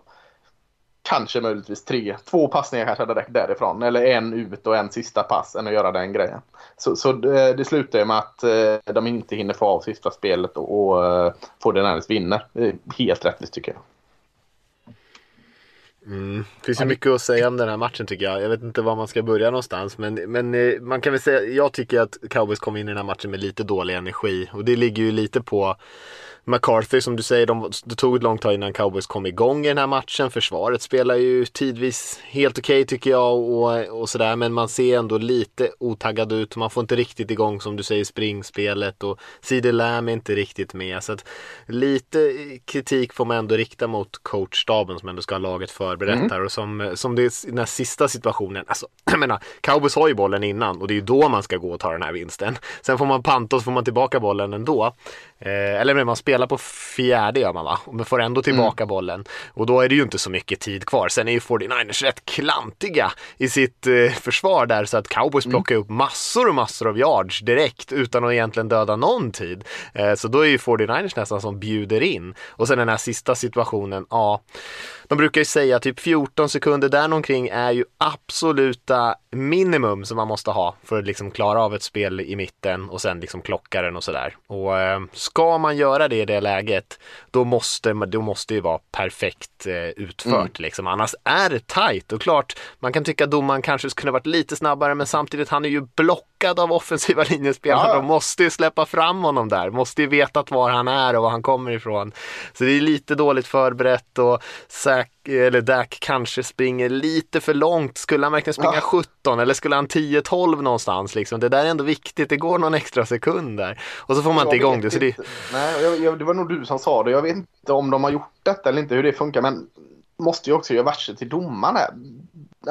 Speaker 3: kanske möjligtvis tre. Två passningar kanske hade räckt därifrån. Eller en ut och en sista pass än att göra den grejen. Så, så det, det slutar med att eh, de inte hinner få av sista spelet och, och uh, får den närmast vinner. Helt rättvist tycker jag.
Speaker 2: Mm. Det finns ju mycket att säga om den här matchen tycker jag. Jag vet inte var man ska börja någonstans. Men, men eh, man kan väl säga, jag tycker att Cowboys kom in i den här matchen med lite dålig energi. Och det ligger ju lite på McCarthy som du säger, de, det tog ett långt tag innan Cowboys kom igång i den här matchen. Försvaret spelar ju tidvis helt okej okay, tycker jag och, och sådär. Men man ser ändå lite otaggad ut. Man får inte riktigt igång som du säger springspelet och CD Lamb är inte riktigt med. Så att lite kritik får man ändå rikta mot coachstaben som ändå ska ha laget förberett mm. Och som, som det är den här sista situationen. Alltså, jag menar, Cowboys har ju bollen innan och det är ju då man ska gå och ta den här vinsten. Sen får man panta och så får man tillbaka bollen ändå. Eh, eller man spelar på fjärde gör man va? Men får ändå tillbaka mm. bollen. Och då är det ju inte så mycket tid kvar. Sen är ju 49ers rätt klantiga i sitt eh, försvar där så att cowboys mm. plockar upp massor och massor av yards direkt utan att egentligen döda någon tid. Eh, så då är ju 49ers nästan som bjuder in. Och sen den här sista situationen, ja de brukar ju säga typ 14 sekunder där omkring är ju absoluta minimum som man måste ha för att liksom klara av ett spel i mitten och sen liksom klocka den och sådär. Och eh, ska man göra det i det läget, då måste, då måste det vara perfekt eh, utfört mm. liksom. Annars är det tight och klart, man kan tycka att domaren kanske skulle varit lite snabbare, men samtidigt, han är ju blockad av offensiva linjespelare. Ja. De måste ju släppa fram honom där, måste ju veta var han är och var han kommer ifrån. Så det är lite dåligt förberett och Zack, eller Dak kanske springer lite för långt. Skulle han verkligen springa ja. 17 eller skulle han 10-12 någonstans liksom? Det där är ändå viktigt, det går någon extra sekund där. Och så får man jag inte igång det. Så det...
Speaker 3: Nej, jag, jag, det var nog du som sa det. Jag vet inte om de har gjort detta eller inte, hur det funkar. Men måste ju också göra varsel till domaren här.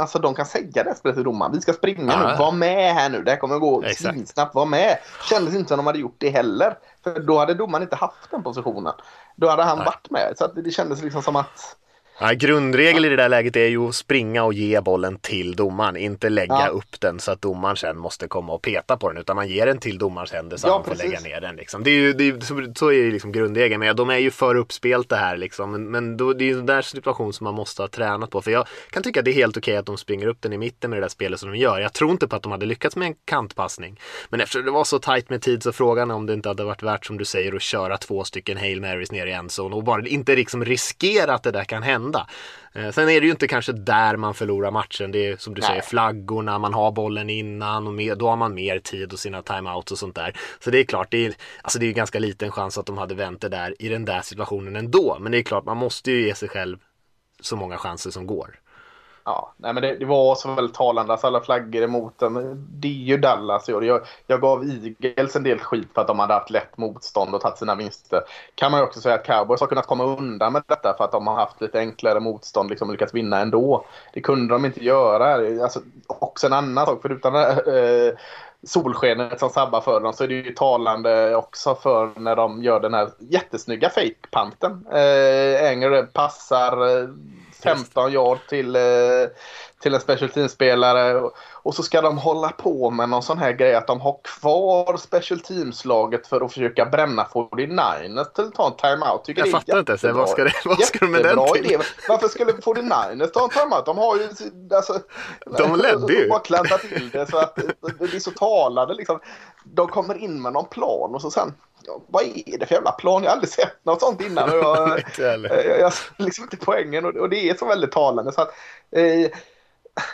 Speaker 3: Alltså de kan säga det till domaren. Vi ska springa ja. nu. Var med här nu. Det här kommer gå snabbt. Var med. Kändes inte som de hade gjort det heller. För då hade domaren inte haft den positionen. Då hade han Nej. varit med. Så det kändes liksom som att
Speaker 2: Ja, grundregel i det där läget är ju att springa och ge bollen till domaren, inte lägga ja. upp den så att domaren sen måste komma och peta på den, utan man ger den till domarens händer så ja, han får lägga ner den. Liksom. Det är ju, det är, så, så är ju liksom grundregeln, men de är ju för uppspelt det här liksom. Men, men då, det är ju en där situation som man måste ha tränat på, för jag kan tycka att det är helt okej att de springer upp den i mitten med det där spelet som de gör. Jag tror inte på att de hade lyckats med en kantpassning, men eftersom det var så tajt med tid så frågan är om det inte hade varit värt, som du säger, att köra två stycken Hail Marys ner i endzone och bara inte liksom riskera att det där kan hända hända. Eh, sen är det ju inte kanske där man förlorar matchen. Det är som du Nej. säger flaggorna, man har bollen innan och med, då har man mer tid och sina timeouts och sånt där. Så det är klart, det är, alltså det är ganska liten chans att de hade vänt det där i den där situationen ändå. Men det är klart, man måste ju ge sig själv så många chanser som går.
Speaker 3: Ja, nej men det, det, var så väldigt talande. Alltså alla flaggor emot den. Det är ju Dallas i år. Jag, jag gav Eagles en del skit för att de hade haft lätt motstånd och tagit sina vinster. Kan man ju också säga att Cowboys har kunnat komma undan med detta för att de har haft lite enklare motstånd liksom lyckats vinna ändå. Det kunde de inte göra. Alltså, också en annan sak, förutom eh, solskenet som sabbar för dem så är det ju talande också för när de gör den här jättesnygga fake-panten. Eh, Engel passar eh, 15 yard till, eh, till en special team-spelare. Och, så ska de hålla på med någon sån här grej att de har kvar special teams-laget för att försöka bränna 49ers till att ta en timeout.
Speaker 2: Tycker Jag fattar inte, så vad ska, det, vad ska de med den till? Idé.
Speaker 3: Varför skulle 49ers ta en timeout? De har ju... Alltså,
Speaker 2: de ledde ju.
Speaker 3: bara klantat till det så att det är så talade liksom. De kommer in med någon plan och så sen vad är det för jävla plan? Jag har aldrig sett något sånt innan. Och jag, jag, jag liksom inte poängen och, och, det är så väldigt talande. Så att, eh,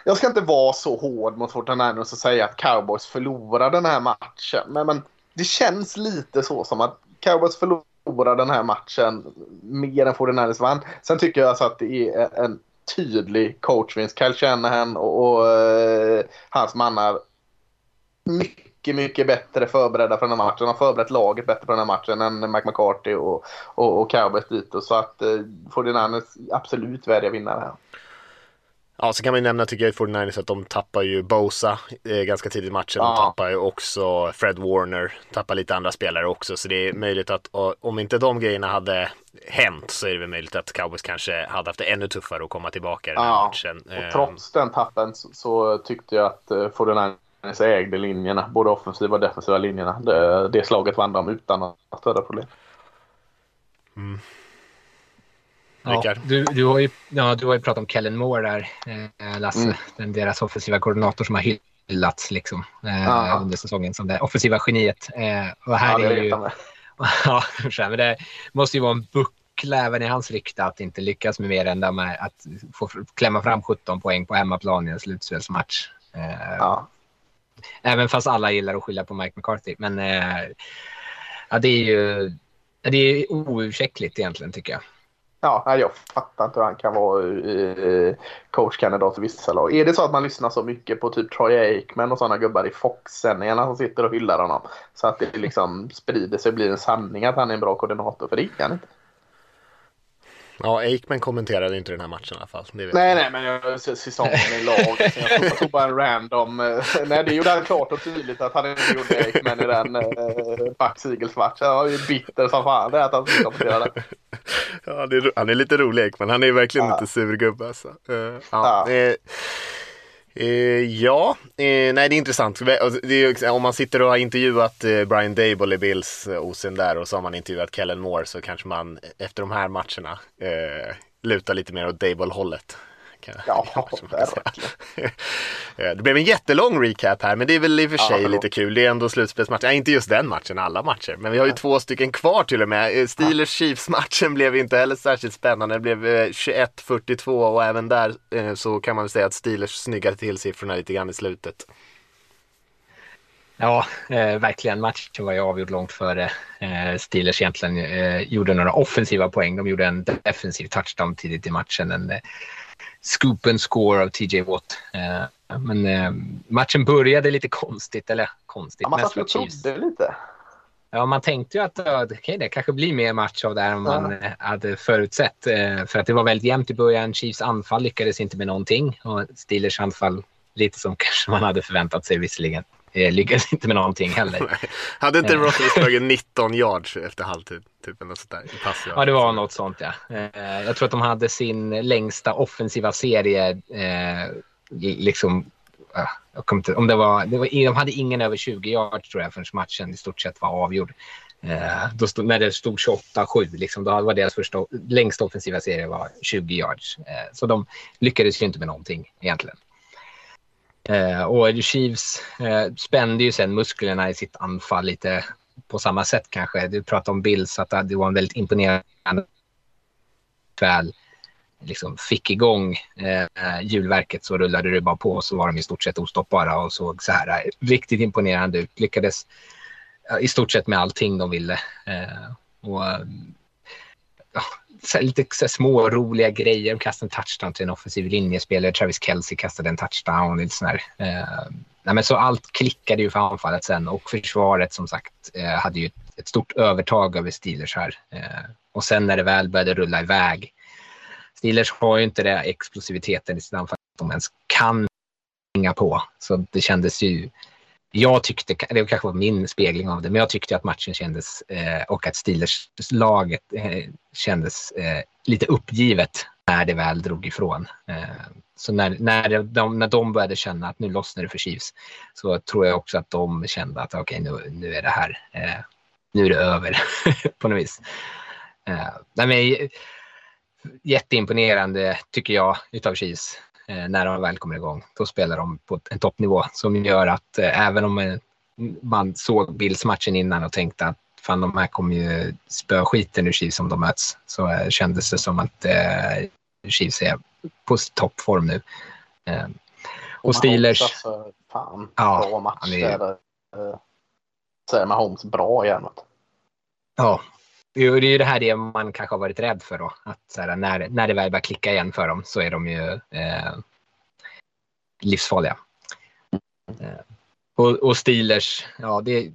Speaker 3: jag ska inte vara så hård mot Fortinanders och säga att Cowboys förlorar den här matchen. Men, men det känns lite så som att Cowboys förlorar den här matchen mer än Fortinanders vann. Sen tycker jag alltså att det är en tydlig coachvinst. Kyle Shanahan och, och uh, hans mannar mycket mycket, mycket bättre förberedda för den här matchen. De har förberett laget bättre för den här matchen än Mike McCarthy och, och, och Cowboys dit. Så att eh, 49ers absolut värdiga vinnare här.
Speaker 2: Ja, så kan man ju nämna tycker jag i 49ers att de tappar ju Bosa eh, ganska tidigt i matchen. De tappar ju också Fred Warner, tappar lite andra spelare också. Så det är möjligt att om inte de grejerna hade hänt så är det väl möjligt att Cowboys kanske hade haft det ännu tuffare att komma tillbaka i den här matchen.
Speaker 3: Och trots den tappen så, så tyckte jag att eh, 49ers Dennis ägde linjerna, både offensiva och defensiva linjerna. Det, det slaget vann de utan några större problem.
Speaker 4: Mm. Ja, du, du, har ju, ja, du har ju pratat om Kellen Moore där, eh, Lasse. Mm. Den, deras offensiva koordinator som har hyllats liksom, eh, ja. under säsongen som det offensiva geniet. Eh, och här ja, är det ju... ja, men det måste ju vara en buckla även i hans rykte att inte lyckas med mer än med att få klämma fram 17 poäng på hemmaplan i en slutspelsmatch. Eh, ja. Även fast alla gillar att skylla på Mike McCarthy. Men eh, ja, det är ju det är oursäktligt egentligen tycker jag.
Speaker 3: Ja, jag fattar inte hur han kan vara eh, coachkandidat i vissa lag. Är det så att man lyssnar så mycket på typ Troy Aikman och sådana gubbar i Fox-sändningarna som sitter och hyllar honom så att det liksom sprider sig och blir en sanning att han är en bra koordinator? För det är han inte.
Speaker 2: Ja, Aikman kommenterade inte den här matchen i alla fall.
Speaker 3: nej, jag. nej, men jag säsongen i lag. Jag tog bara en random. Eh, nej, det gjorde han klart och tydligt att han inte gjorde Aikman i den uh, Bucks Eagles-matchen. Han var ju bitter som fan det att han inte kommenterade.
Speaker 2: Ja, är, han är lite rolig Aikman. Han är verkligen ja. lite sur gubbe alltså. Uh, ja. ja. Eh, Eh, ja, eh, nej det är intressant. Det är, om man sitter och har intervjuat eh, Brian Dable i Bills eh, osen där och så har man intervjuat Kellen Moore så kanske man efter de här matcherna eh, lutar lite mer åt Dable-hållet. Kan,
Speaker 3: Ja, verkligen.
Speaker 2: Eh, det blev en jättelång recap här, men det är väl i och för
Speaker 3: Ja,
Speaker 2: sig
Speaker 3: förlåt.
Speaker 2: lite kul. Det är ändå slutspelsmatch. Ja, inte just den matchen, alla matcher. Men vi har ju två stycken kvar till och med. Eh, Steelers-Chiefs-matchen blev inte heller särskilt spännande. Det blev eh, 21-42 och även där eh, så kan man väl säga att Steelers snyggade till siffrorna lite grann i slutet.
Speaker 4: Ja, eh, verkligen. Matchen var ju avgjord långt före eh, Steelers egentligen eh, gjorde några offensiva poäng. De gjorde en defensiv touchdown tidigt i matchen. En eh, scoop and score av TJ Watt. Eh, men eh, matchen började lite konstigt, eller konstigt.
Speaker 3: Ja, man satt och trodde lite.
Speaker 4: Ja, man tänkte ju att ja, okej, det kanske blir mer match av det här än
Speaker 3: Ja.
Speaker 4: man eh, hade förutsett. För att det var väldigt jämnt i början. Chiefs anfall lyckades inte med någonting och Steelers anfall lite som kanske man hade förväntat sig visserligen. Eh, Lyckades inte med någonting heller.
Speaker 2: Hade inte
Speaker 4: Eh.
Speaker 2: Roethlisberger 19 yards efter halvtid? Typ eller något sånt där. pass,
Speaker 4: Ja, det var något sånt ja. Eh, Jag tror att de hade sin längsta offensiva serie. eh, Liksom, ja, jag kommer inte, om det var, det var, de hade ingen över 20 yards tror jag förrän matchen i stort sett var avgjord. Eh, då stod, när det stod 28-7, liksom, då var deras första, längsta offensiva serie var 20 yards. Eh, så de lyckades ju inte med någonting egentligen. Eh, och Chiefs eh, spände ju sen musklerna i sitt anfall lite på samma sätt kanske. Du pratade om Bills, att det var en väldigt imponerande kväll. liksom fick igång eh, hjulverket så rullade det bara på och så var de i stort sett ostoppbara och såg så här eh, riktigt imponerande ut. Lyckades i stort sett med allting de ville. Eh, och, ja, så lite så små roliga grejer. De kastade en touchdown till en offensiv linjespelare. Travis Kelce kastade en touchdown. Lite sån här, eh, nej, men så allt klickade ju för anfallet sen och försvaret som sagt eh, hade ju ett, stort övertag över Steelers här. Eh, och sen när det väl började rulla iväg. Steelers har ju inte den explosiviteten i sitt anfall att de ens kan hänga på. Så det kändes ju jag tyckte, det kanske var min spegling av det, men jag tyckte att matchen kändes eh, och att Steelers-laget eh, kändes eh, lite uppgivet när det väl drog ifrån. Eh, så när, när, de, när de började känna att nu lossnar det för Chiefs så tror jag också att de kände att okej, nu, nu är det här, eh, nu är det över på något vis. Eh, nej, men, eh, jätteimponerande tycker jag utav Chiefs när de väl kommer igång. Då spelar de på en toppnivå som gör att eh, även om eh, man såg Bills-matchen innan och tänkte att fan de här kommer ju spöa skiten ur Chiefs om de möts så eh, kändes det som att eh, Chiefs är på toppform nu. Eh, och Steelers,
Speaker 3: Alltså, fan,
Speaker 4: Ja,
Speaker 3: bra match.
Speaker 4: är-.
Speaker 3: Eh, Så är Mahomes bra igen.
Speaker 4: ja, det är ju det här det man kanske har varit rädd för då. Att så här, när, när det väl börjar klicka igen för dem så är de ju eh, livsfarliga. Eh, och, och Steelers, ja det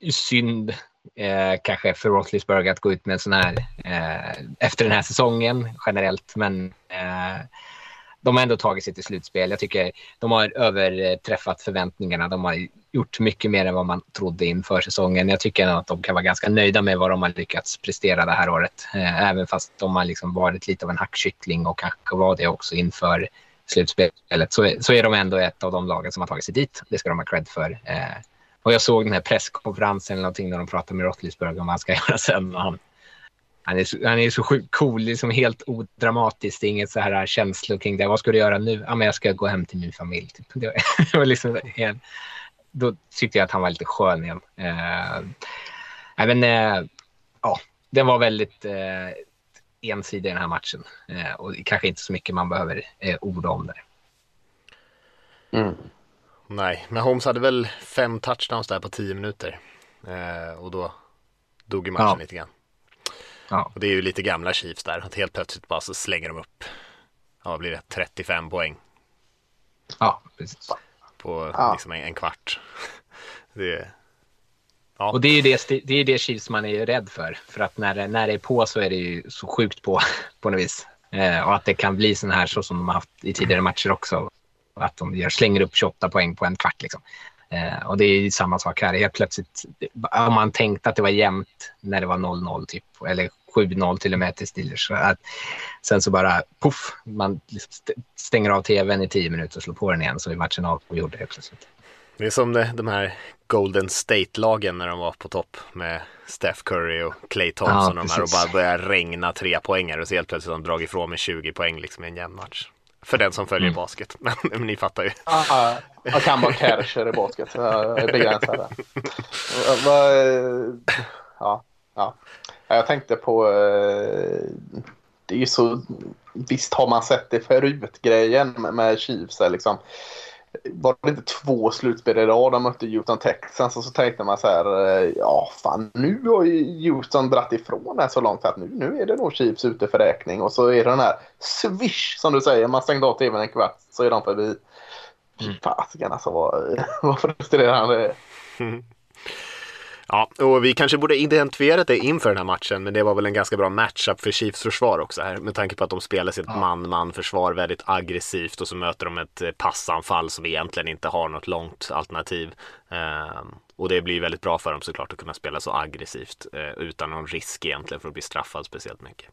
Speaker 4: är synd eh, kanske för Roethlisberger att gå ut med en sån här eh, efter den här säsongen generellt. Men eh, de har ändå tagit sig till slutspel. Jag tycker de har överträffat förväntningarna. De har gjort mycket mer än vad man trodde inför säsongen. Jag tycker att de kan vara ganska nöjda med vad de har lyckats prestera det här året. Eh, även fast de har liksom varit lite av en hackkyckling och kanske var det också inför slutspelet så, så är de ändå ett av de lagen som har tagit sig dit. Det ska de ha cred för. Eh, och jag såg den här presskonferensen eller någonting när de pratade med Rottlisberg om vad han ska göra sen. Han, han, är så, han är så sjukt cool, liksom helt odramatiskt. Det är inget så här känslor kring det. Vad ska du göra nu? Ja, men jag ska gå hem till min familj. Typ. Det var, det var liksom helt, då tyckte jag att han var lite skön igen. Eh, även, eh, ja, den var väldigt eh, ensidig den här matchen. Eh, och kanske inte så mycket man behöver eh, orda om det.
Speaker 3: Mm.
Speaker 2: Nej, men Holmes hade väl fem touchdowns där på tio minuter. Eh, och då dog ju matchen
Speaker 4: Ja.
Speaker 2: lite grann.
Speaker 4: Ja.
Speaker 2: Och det är ju lite gamla Chiefs där. Att helt plötsligt bara så slänger de upp. Ja, blir det? 35 poäng
Speaker 4: Ja, precis.
Speaker 2: På
Speaker 3: Ja.
Speaker 2: liksom en, en kvart. Det,
Speaker 4: Och det är ju det, det, är det Chiefs man är rädd för. För att när det, när det är på så är det ju så sjukt på, på något vis. Eh, och att det kan bli sån här så som de har haft i tidigare matcher också. Att de gör, slänger upp 28 poäng på en kvart liksom. Eh, och det är ju samma sak här. Helt plötsligt, om man tänkte att det var jämnt när det var 0-0 typ. Eller 7-0 till och med till Steelers. Så att, sen så bara puff, man st- stänger av tvn i 10 minuter och slår på den igen så är matchen avgjord helt plötsligt.
Speaker 2: det är som det, de här Golden State-lagen när de var på topp med Steph Curry och Clay Thompson
Speaker 4: Ja,
Speaker 2: och de här och bara börjar regna tre poänger och så helt plötsligt har de dragit ifrån med 20 poäng liksom i en jämn match. För den som följer
Speaker 3: Mm.
Speaker 2: basket. Men, men ni fattar ju.
Speaker 3: Ah, jag kan bara Kersher i basket. Jag är begränsad Ja, ja. Jag tänkte på... eh, Det är ju så... Visst har man sett det förut, grejen med- Chiefs. Liksom. Var det inte två slutspel i rad de mötte Houston Texans och så tänkte man så här, eh, ja fan nu har ju Houston dratt ifrån det så långt att nu, nu är det nog Chiefs ute för räkning och så är det den här swish som du säger, man stängde av tvn en kvart så är de förbi. Fy fasiken alltså vad, vad frustrerande det är.
Speaker 2: Ja, och vi kanske borde identifierat det inför den här matchen, men det var väl en ganska bra matchup för Chiefs försvar också här, med tanke på att de spelar sitt man-man försvar väldigt aggressivt och så möter de ett eh, passanfall som egentligen inte har något långt alternativ. Ehm, och det blir väldigt bra för dem såklart att kunna spela så aggressivt eh, utan någon risk egentligen för att bli straffad speciellt mycket.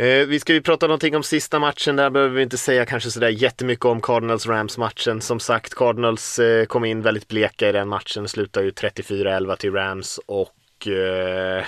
Speaker 2: Eh, vi ska ju prata någonting om sista matchen. Där behöver vi inte säga kanske sådär jättemycket om Cardinals-Rams-matchen. Som sagt, Cardinals eh, kom in väldigt bleka i den matchen. Slutar ju 34-11 till Rams och eh,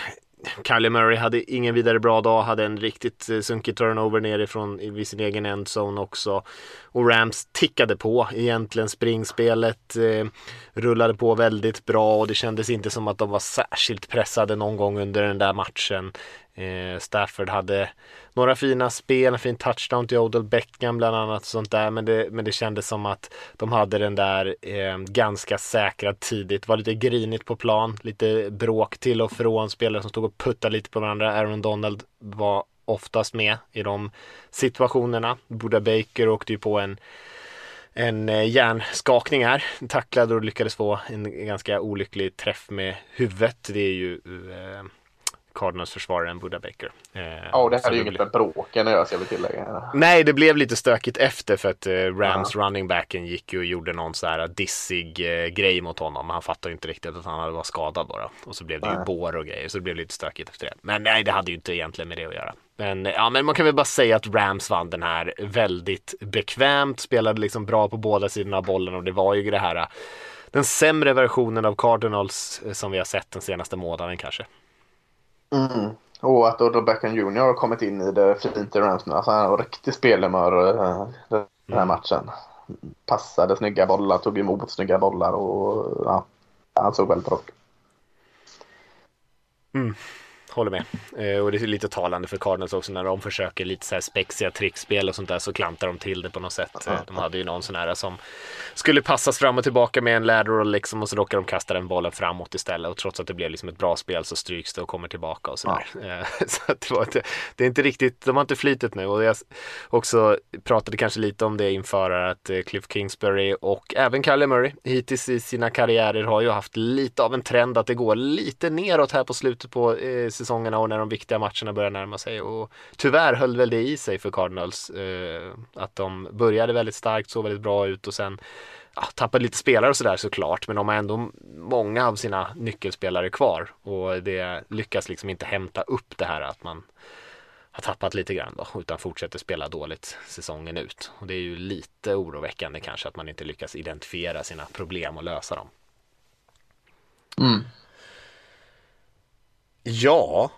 Speaker 2: Kylie Murray hade ingen vidare bra dag. Hade en riktigt eh, sunkig turnover nerifrån vid sin egen endzone också. Och Rams tickade på egentligen springspelet. Eh, rullade på väldigt bra och det kändes inte som att de var särskilt pressade någon gång under den där matchen. Eh, Stafford hade några fina spel, en fin touchdown till Odell Beckham bland annat. och Sånt där. Men, det, men det kändes som att de hade den där eh, ganska säkrad tidigt. Det Var lite grinigt på plan, lite bråk till och från. Spelare som stod och puttade lite på varandra. Aaron Donald var oftast med i de situationerna. Buda Baker åkte ju på en en eh, hjärnskakning här. Tacklade och lyckades få en ganska olycklig träff med huvudet. Det är ju eh, Cardinals försvararen Buda Baker. Eh,
Speaker 3: Ja, det
Speaker 2: så
Speaker 3: hade ju inget
Speaker 2: blev-
Speaker 3: bråken att göra ska vi tillägga.
Speaker 2: Nej, det blev lite stökigt efter för att eh, Rams running backen gick ju och gjorde någon så här dissig eh, grej mot honom. Han fattade ju inte riktigt att han hade var skadad bara. Och så blev det ju
Speaker 3: Nej.
Speaker 2: bår och grejer, så det blev lite stökigt efter det. Men nej, det hade ju inte egentligen med det att göra. Men, ja, men man kan väl bara säga att Rams vann den här väldigt bekvämt, spelade liksom bra på båda sidorna av bollen och det var ju det här eh, den sämre versionen av Cardinals eh, som vi har sett den senaste månaden kanske.
Speaker 3: Mm. Och att Odell Beckham Jr har kommit in i det fint i Rams nu. Alltså han var riktigt spelhumör eh, den här
Speaker 2: Mm.
Speaker 3: matchen. Passade snygga bollar, tog emot snygga bollar och ja, han såg väldigt bra ut.
Speaker 2: Håller med. Eh, och det är lite talande för Cardinals också när de försöker lite så här spexiga trickspel och sånt där så klantar de till det på något sätt. Eh, de hade ju någon sån här som skulle passas fram och tillbaka med en lateral liksom och så råkar de kasta den bollen framåt istället och trots att det blev liksom ett bra spel så stryks det och kommer tillbaka och sådär. Eh, så det, var inte, det är inte riktigt, de har inte flytet nu och jag också pratade kanske lite om det inför att eh, Cliff Kingsbury och även Kyler Murray hittills i sina karriärer har ju haft lite av en trend att det går lite neråt här på slutet på eh, säsongerna och när de viktiga matcherna börjar närma sig och tyvärr höll väl det i sig för Cardinals eh, att de började väldigt starkt, såg väldigt bra ut och sen ja, tappade lite spelare och sådär såklart men de har ändå många av sina nyckelspelare kvar och det lyckas liksom inte hämta upp det här att man har tappat lite grann då utan fortsätter spela dåligt säsongen ut. Och det är ju lite oroväckande kanske att man inte lyckas identifiera sina problem och lösa dem.
Speaker 3: Mm.
Speaker 2: Ja,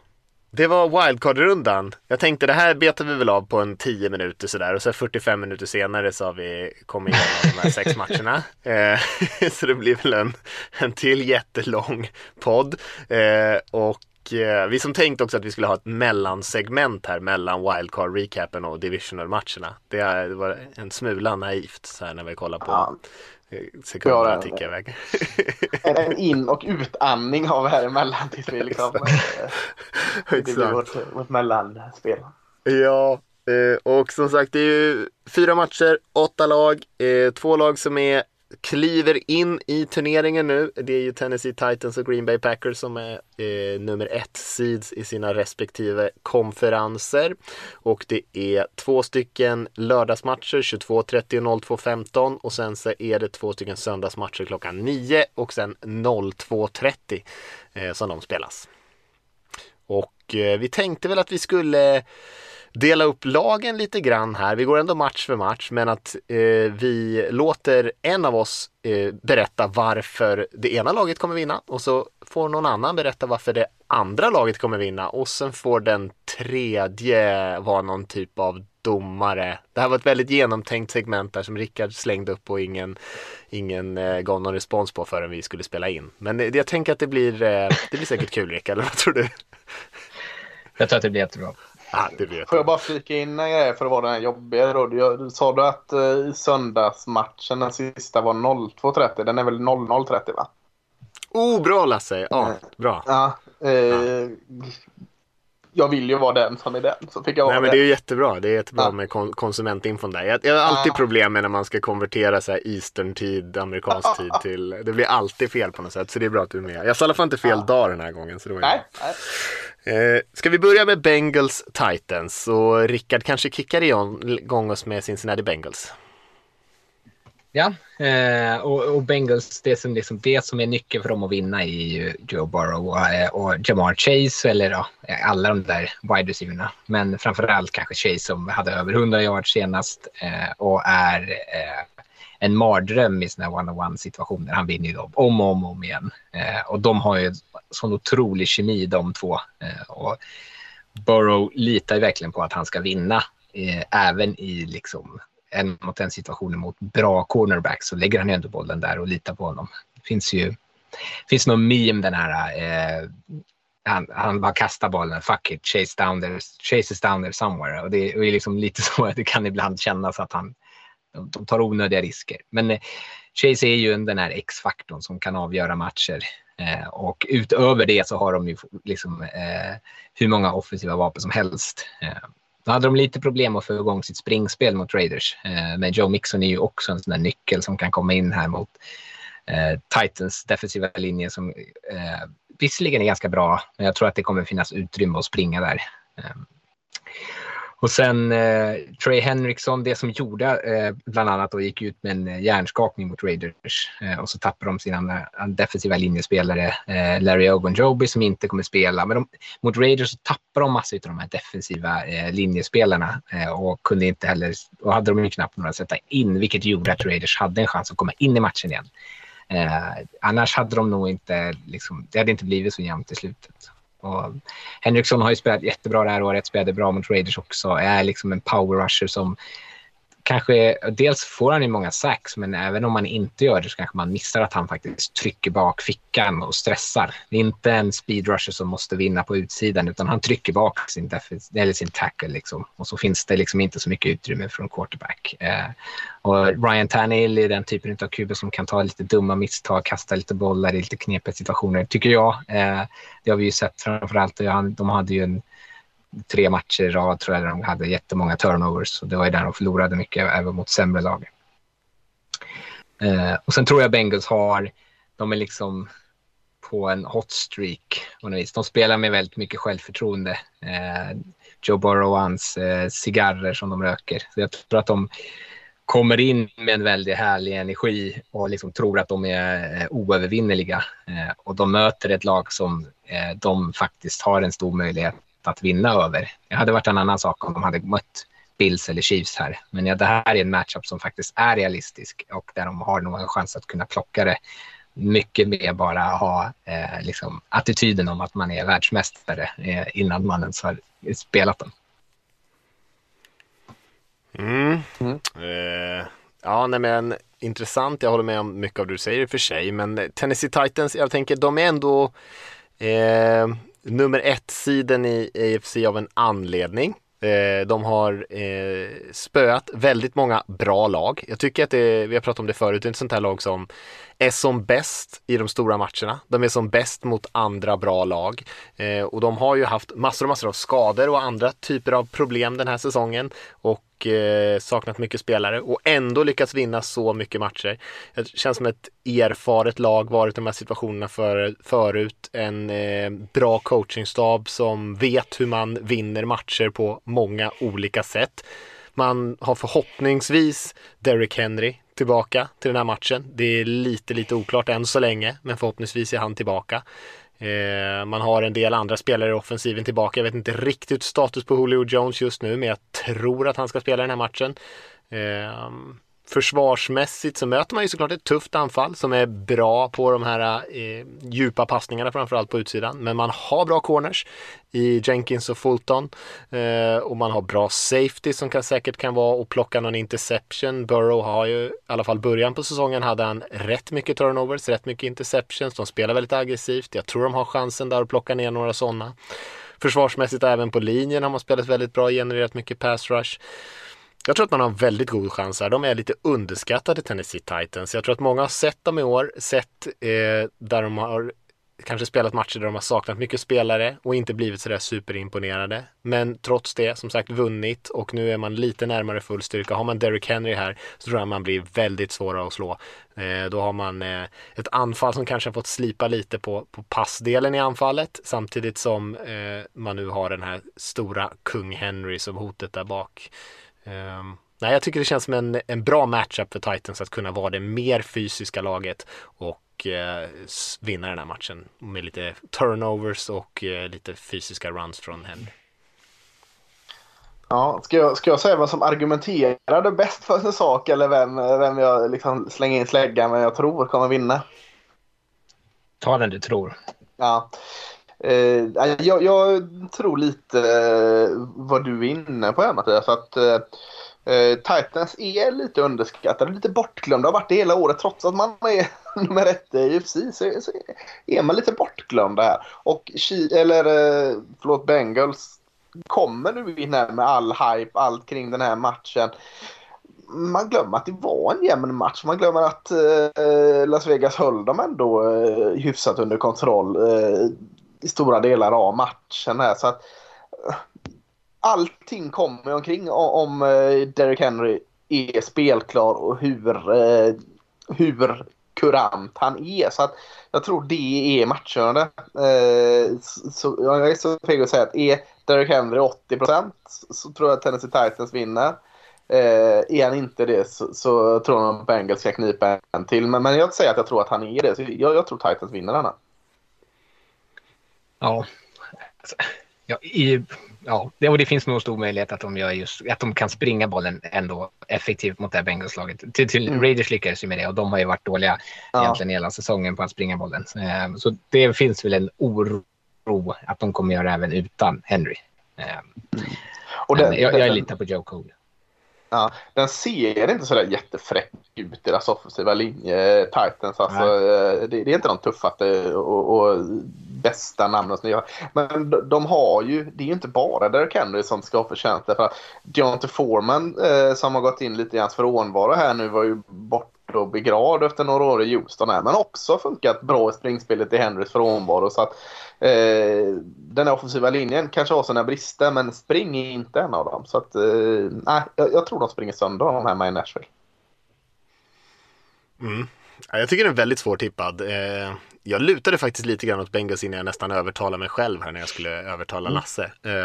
Speaker 2: det var wildcard-rundan. Jag tänkte det här betar vi väl av på en 10 minuter sådär och så 45 minuter senare så har vi kommit igenom de här sex matcherna. Eh, så det blir väl en, en till jättelång podd. Eh, och eh, vi som tänkt också att vi skulle ha ett mellansegment här mellan wildcard-recapen och divisional-matcherna. Det, är- det var en smula naivt så här när vi kollar på
Speaker 3: Ja.
Speaker 2: Eh, sekunderna
Speaker 3: Ja, det-
Speaker 2: ticka iväg.
Speaker 3: En, en in och utandning av här emellan tills vi liksom... eh, Det blir
Speaker 2: Exakt.
Speaker 3: vårt, vårt mellanspel.
Speaker 2: Ja, eh, och som sagt det är ju fyra matcher, åtta lag, eh, två lag som är kliver in i turneringen nu. Det är ju Tennessee Titans och Green Bay Packers som är eh, nummer ett seeds i sina respektive konferenser. Och det är två stycken lördagsmatcher 22.30 och 02.15 och sen så är det två stycken söndagsmatcher klockan 9 och sen 02.30 eh, som de spelas. Och eh, vi tänkte väl att vi skulle dela upp lagen lite grann här. Vi går ändå match för match, men att eh, vi låter en av oss eh, berätta varför det ena laget kommer vinna och så får någon annan berätta varför det andra laget kommer vinna och sen får den tredje vara någon typ av domare. Det här var ett väldigt genomtänkt segment där som Rickard slängde upp och ingen, ingen eh, gav någon respons på förrän vi skulle spela in. Men eh, jag tänker att det blir, eh, det blir säkert kul Rickard, eller vad tror du?
Speaker 4: Jag tror att det blir jättebra.
Speaker 2: Det blir
Speaker 3: Får jag bara flika in en grej för att vara den här jobbiga då? Du, du sa du att uh, söndagsmatchen, den sista var 02.30? Den är väl 00.30 va?
Speaker 2: Oh, bra Lasse! Ja,
Speaker 3: Mm.
Speaker 2: bra.
Speaker 3: Ja. Eh, Jag vill ju vara den som är den, så fick jag vara
Speaker 2: Nej men det är jättebra, det är jättebra
Speaker 3: Ja.
Speaker 2: med kon- konsumentinfon där. Jag, jag har alltid
Speaker 3: Ja.
Speaker 2: problem med när man ska konvertera så här Eastern-tid, amerikansk tid till, det blir alltid fel på något sätt. Så det är bra att du är med. Jag sa i alla fall inte fel dag den här gången. Så det var ju
Speaker 3: Nej,
Speaker 2: bra.
Speaker 3: nej.
Speaker 2: Eh, ska vi börja med Bengals Titans och Rickard kanske kickar igång oss med Cincinnati Bengals.
Speaker 4: Ja, eh, och, och Bengals, det som, liksom, det som är nyckeln för dem att vinna är ju Joe Burrow och, eh, och Jamar Chase, eller ja, alla de där wide receiverna. Men framförallt kanske Chase som hade över 100 yards senast eh, och är eh, en mardröm i sådana här one-on-one situationer. Han vinner ju dem om och om, och om igen. Eh, och de har ju sån otrolig kemi de två. Eh, och Burrow litar ju verkligen på att han ska vinna, eh, även i liksom en mot en-situationer mot bra cornerbacks så lägger han ju ändå bollen där och litar på honom. Det finns ju finns någon meme den här eh, han, han bara kastar bollen, fuck it, chase down there, chase down there somewhere. Och det är, och det är liksom lite så att det kan ibland kännas att han de, de tar onödiga risker. Men eh, Chase är ju den här X-faktorn som kan avgöra matcher. Eh, och utöver det så har de ju liksom, eh, hur många offensiva vapen som helst. Eh, då hade de lite problem att få igång sitt springspel mot Raiders. Eh, men Joe Mixon är ju också en sån där nyckel som kan komma in här mot eh, Titans defensiva linje som eh, visserligen är ganska bra, men jag tror att det kommer finnas utrymme att springa där. Eh, och sen eh, Trey Henriksson, det som gjorde eh, bland annat och gick ut med en eh, hjärnskakning mot Raiders eh, och så tappade de sina eh, defensiva linjespelare eh, Larry Ogunjobi som inte kommer spela. Men de, mot Raiders så tappade de massor av de här defensiva eh, linjespelarna eh, och kunde inte heller, och hade de ju knappt några att sätta in, vilket gjorde att Raiders hade en chans att komma in i matchen igen. Eh, annars hade de nog inte, liksom, det hade inte blivit så jämnt i slutet. Och Henriksson har ju spelat jättebra det här året, spelade bra mot Raiders också, är liksom en power rusher som kanske, dels får han ju många sacks, men även om man inte gör det så kanske man missar att han faktiskt trycker bak fickan och stressar. Det är inte en speed rusher som måste vinna på utsidan, utan han trycker bak sin, eller sin tackle liksom. Och så finns det liksom inte så mycket utrymme från quarterback. Eh, och Ryan Tannehill är den typen av kuber som kan ta lite dumma misstag, kasta lite bollar i lite knepiga situationer, tycker jag. Eh, det har vi ju sett framförallt. Han- De hade ju en tre matcher i rad tror jag där de hade jättemånga turnovers och det var ju där de förlorade mycket även mot sämre lag. Eh, och sen tror jag Bengals har, de är liksom på en hot streak på något vis. De spelar med väldigt mycket självförtroende. Eh, Joe Burrow och hans eh, cigarrer som de röker. Så jag tror att de kommer in med en väldigt härlig energi och liksom tror att de är oövervinneliga. oövervinnerliga. Eh, och de möter ett lag som eh, de faktiskt har en stor möjlighet att vinna över. Det hade varit en annan sak om de hade mött Bills eller Chiefs här. Men ja, det här är en matchup som faktiskt är realistisk och där de har nog en chans att kunna plocka det mycket mer bara ha eh, liksom, attityden om att man är världsmästare eh, innan man ens har spelat den.
Speaker 2: Mm.
Speaker 3: Mm.
Speaker 2: Eh, ja, nej men intressant. Jag håller med om mycket av det du säger i och för sig. Men Tennessee Titans, jag tänker de är ändå eh, nummer ett-sidan i AFC av en anledning. Eh, de har eh, spöat väldigt många bra lag. Jag tycker att det, vi har pratat om det förut, det är ett sånt här lag som är som bäst i de stora matcherna. De är som bäst mot andra bra lag. Eh, och de har ju haft massor och massor av skador och andra typer av problem den här säsongen. Och eh, saknat mycket spelare och ändå lyckats vinna så mycket matcher. Det känns som ett erfaret lag, varit i de här situationerna för, förut. En eh, bra coachingstab som vet hur man vinner matcher på många olika sätt. Man har förhoppningsvis Derrick Henry tillbaka till den här matchen. Det är lite, lite oklart än så länge, men förhoppningsvis är han tillbaka. Eh, man har en del andra spelare i offensiven tillbaka. Jag vet inte riktigt status på Julio Jones just nu, men jag tror att han ska spela den här matchen. Eh, Försvarsmässigt så möter man ju såklart ett tufft anfall som är bra på de här eh, djupa passningarna framförallt på utsidan. Men man har bra corners i Jenkins och Fulton eh, och man har bra safety som kan, säkert kan vara och plocka någon interception. Burrow har ju i alla fall början på säsongen hade han rätt mycket turnovers, rätt mycket interceptions. De spelar väldigt aggressivt. Jag tror de har chansen där att plocka ner några sådana. Försvarsmässigt även på linjen har man spelat väldigt bra, genererat mycket pass rush. Jag tror att man har väldigt god chans här. De är lite underskattade Tennessee Titans. Jag tror att många har sett dem i år, sett eh, där de har kanske spelat matcher där de har saknat mycket spelare och inte blivit sådär superimponerade. Men trots det, som sagt, vunnit och nu är man lite närmare full styrka. Har man Derrick Henry här så tror jag man blir väldigt svåra att slå. Eh, då har man eh, ett anfall som kanske har fått slipa lite på, på passdelen i anfallet samtidigt som eh, man nu har den här stora kung Henry som hotet där bak. Um, nej, jag tycker det känns som en, en bra matchup för Titans att kunna vara det mer fysiska laget och eh, vinna den här matchen med lite turnovers och eh, lite fysiska runs från Henry.
Speaker 3: Ja, ska jag, ska jag säga vad som argumenterade bäst för sin sak eller vem, vem jag liksom slänger in släggan men jag tror kommer vinna?
Speaker 4: Ta den du tror.
Speaker 3: Ja. Eh, jag, jag, tror lite eh, vad du är inne på här Mattias. Att, eh, eh, Titans är lite underskattade, lite bortglömda. Har varit det hela året trots att man är nummer ett i UFC. Så, så är man lite bortglömda här. Och eller, eh, förlåt, Bengals kommer nu in här med all hype, allt kring den här matchen man glömmer att det var en jämn match. Man glömmer att eh, Las Vegas höll dem ändå eh, hyfsat under kontroll. Eh, i stora delar av matchen. Här, så att, eh, allting kommer omkring om eh, Derrick Henry är spelklar och hur, eh, hur kurant han är. Så att jag tror det är matchande. Så jag är så feg att säga att är Derrick Henry 80% så tror jag att Tennessee Titans vinner. är han inte det så, så tror jag att Bengals ska knipa en till. Men, men jag säger att jag tror att han är det. Så jag, jag tror Titans vinner denna.
Speaker 4: Ja, alltså, ja, i, ja det, och det finns nog stor möjlighet att de, gör just, att de kan springa bollen ändå effektivt mot det här Bengals-laget. Till, till mm. Raiders lyckades ju med det och de har ju varit dåliga ja. egentligen hela säsongen på att springa bollen. Eh, så det finns väl en oro att de kommer göra även utan Henry. Eh, och den, jag, jag litar på Joe Cole.
Speaker 3: Ja, den ser inte sådär jättefräck ut, deras offensiva linje, Titans. Alltså, eh, det, det, är inte de tuffaste och, och bästa namnen som ni har. Men de, de, har ju, det är ju inte bara Derek Henry som ska ha förtjänst. För att Deontay Foreman eh, som har gått in lite i hans frånvaro här nu var ju borta och begravd efter några år i Houston här. Men också funkat bra i springspelet i Henrys frånvaro. Så att eh, den här offensiva linjen kanske har sina brister men spring är inte en av dem. Så att, eh, jag, jag tror de springer sönder de här med i Nashville.
Speaker 2: Mm. Jag tycker den är väldigt svårtippad. Eh, jag lutade faktiskt lite grann åt Bengals innan jag nästan övertalade mig själv här när jag skulle övertala mm. Lasse.
Speaker 3: Mm. Uh,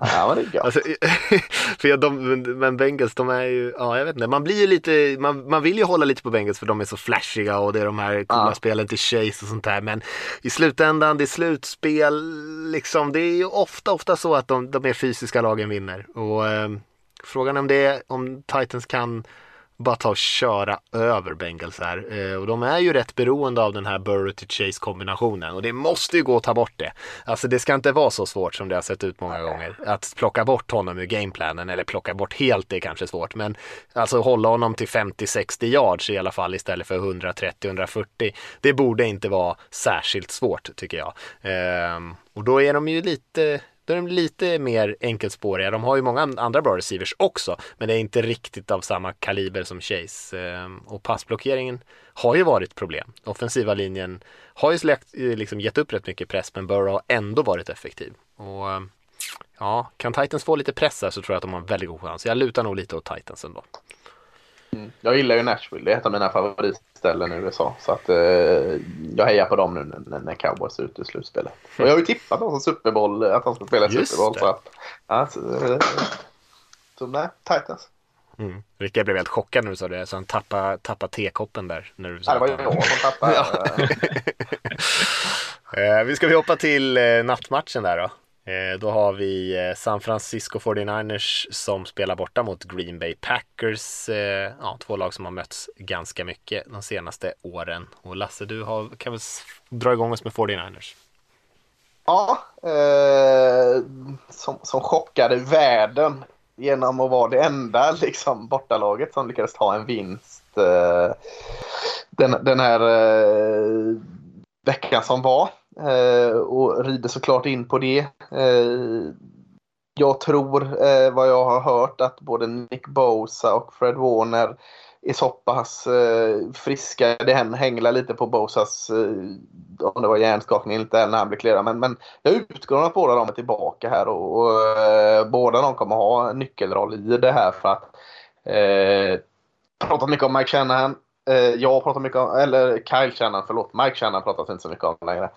Speaker 3: ja, det är alltså,
Speaker 2: för jag, de, Men Bengals, de är ju, ja jag vet inte, man blir ju lite, man, man vill ju hålla lite på Bengals för de är så flashiga och det är de här coola ja. spelen till Chase och sånt där. Men i slutändan, det är slutspel, liksom, det är ju ofta, ofta så att de, de är fysiska lagen vinner. Och uh, frågan om det, om Titans kan bara ta och köra över Bengals här. Eh, och de är ju rätt beroende av den här Burrow to Chase kombinationen och det måste ju gå att ta bort det. Alltså det ska inte vara så svårt som det har sett ut många gånger. Att plocka bort honom ur gameplanen eller plocka bort helt det är kanske svårt. Men alltså hålla honom till 50-60 yards i alla fall istället för 130-140. Det borde inte vara särskilt svårt tycker jag. Ehm, och då är de ju lite då är de lite mer enkelspåriga. De har ju många andra bra receivers också, men det är inte riktigt av samma kaliber som Chase. Ehm, och passblockeringen har ju varit problem. Offensiva linjen har ju släkt, eh, liksom gett upp rätt mycket press, men Burrow har ändå varit effektiv. Och ehm, ja, kan Titans få lite press här så tror jag att de har en väldigt god chans. Jag lutar nog lite åt Titans ändå.
Speaker 3: Mm. Jag gillar ju Nashville, det är ett av mina favoritställen i USA. Så att eh, jag hejar på dem nu när, när Cowboys är ute i slutspelet. Och jag har ju tippat dem som Super Bowl, att de ska spela i Super Bowl. Så att, ja, så, eh, så nej, Titans.
Speaker 2: Mm. Rickard blev helt chockad när du sa det, så han tappade, tappade tekoppen där. När du
Speaker 3: sa det var ju jag som tappade.
Speaker 2: eh, vi ska vi hoppa till eh, nattmatchen där då. Eh, då har vi eh, San Francisco 49ers som spelar borta mot Green Bay Packers. Eh, ja, två lag som har mötts ganska mycket de senaste åren. Och Lasse, du har, kan väl dra igång oss med 49ers?
Speaker 3: Ja, eh, som, som chockade världen genom att vara det enda liksom, bortalaget som lyckades ta en vinst eh, den, den här eh, veckan som var. Eh, och rider såklart in på det. Eh, jag tror, eh, vad jag har hört, att både Nick Bosa och Fred Warner är så pass eh, friska. Det hänglar lite på Bosas, eh, om det var hjärnskakning eller inte när han blev clearad. Men, men jag utgår från att båda de är tillbaka här och, och eh, båda de kommer ha en nyckelroll i det här för att eh, pratat mycket om Mike Shanahan. Eh, jag pratar mycket om, eller Kyle Shannon, förlåt, Mike Shannon pratas inte så mycket om längre.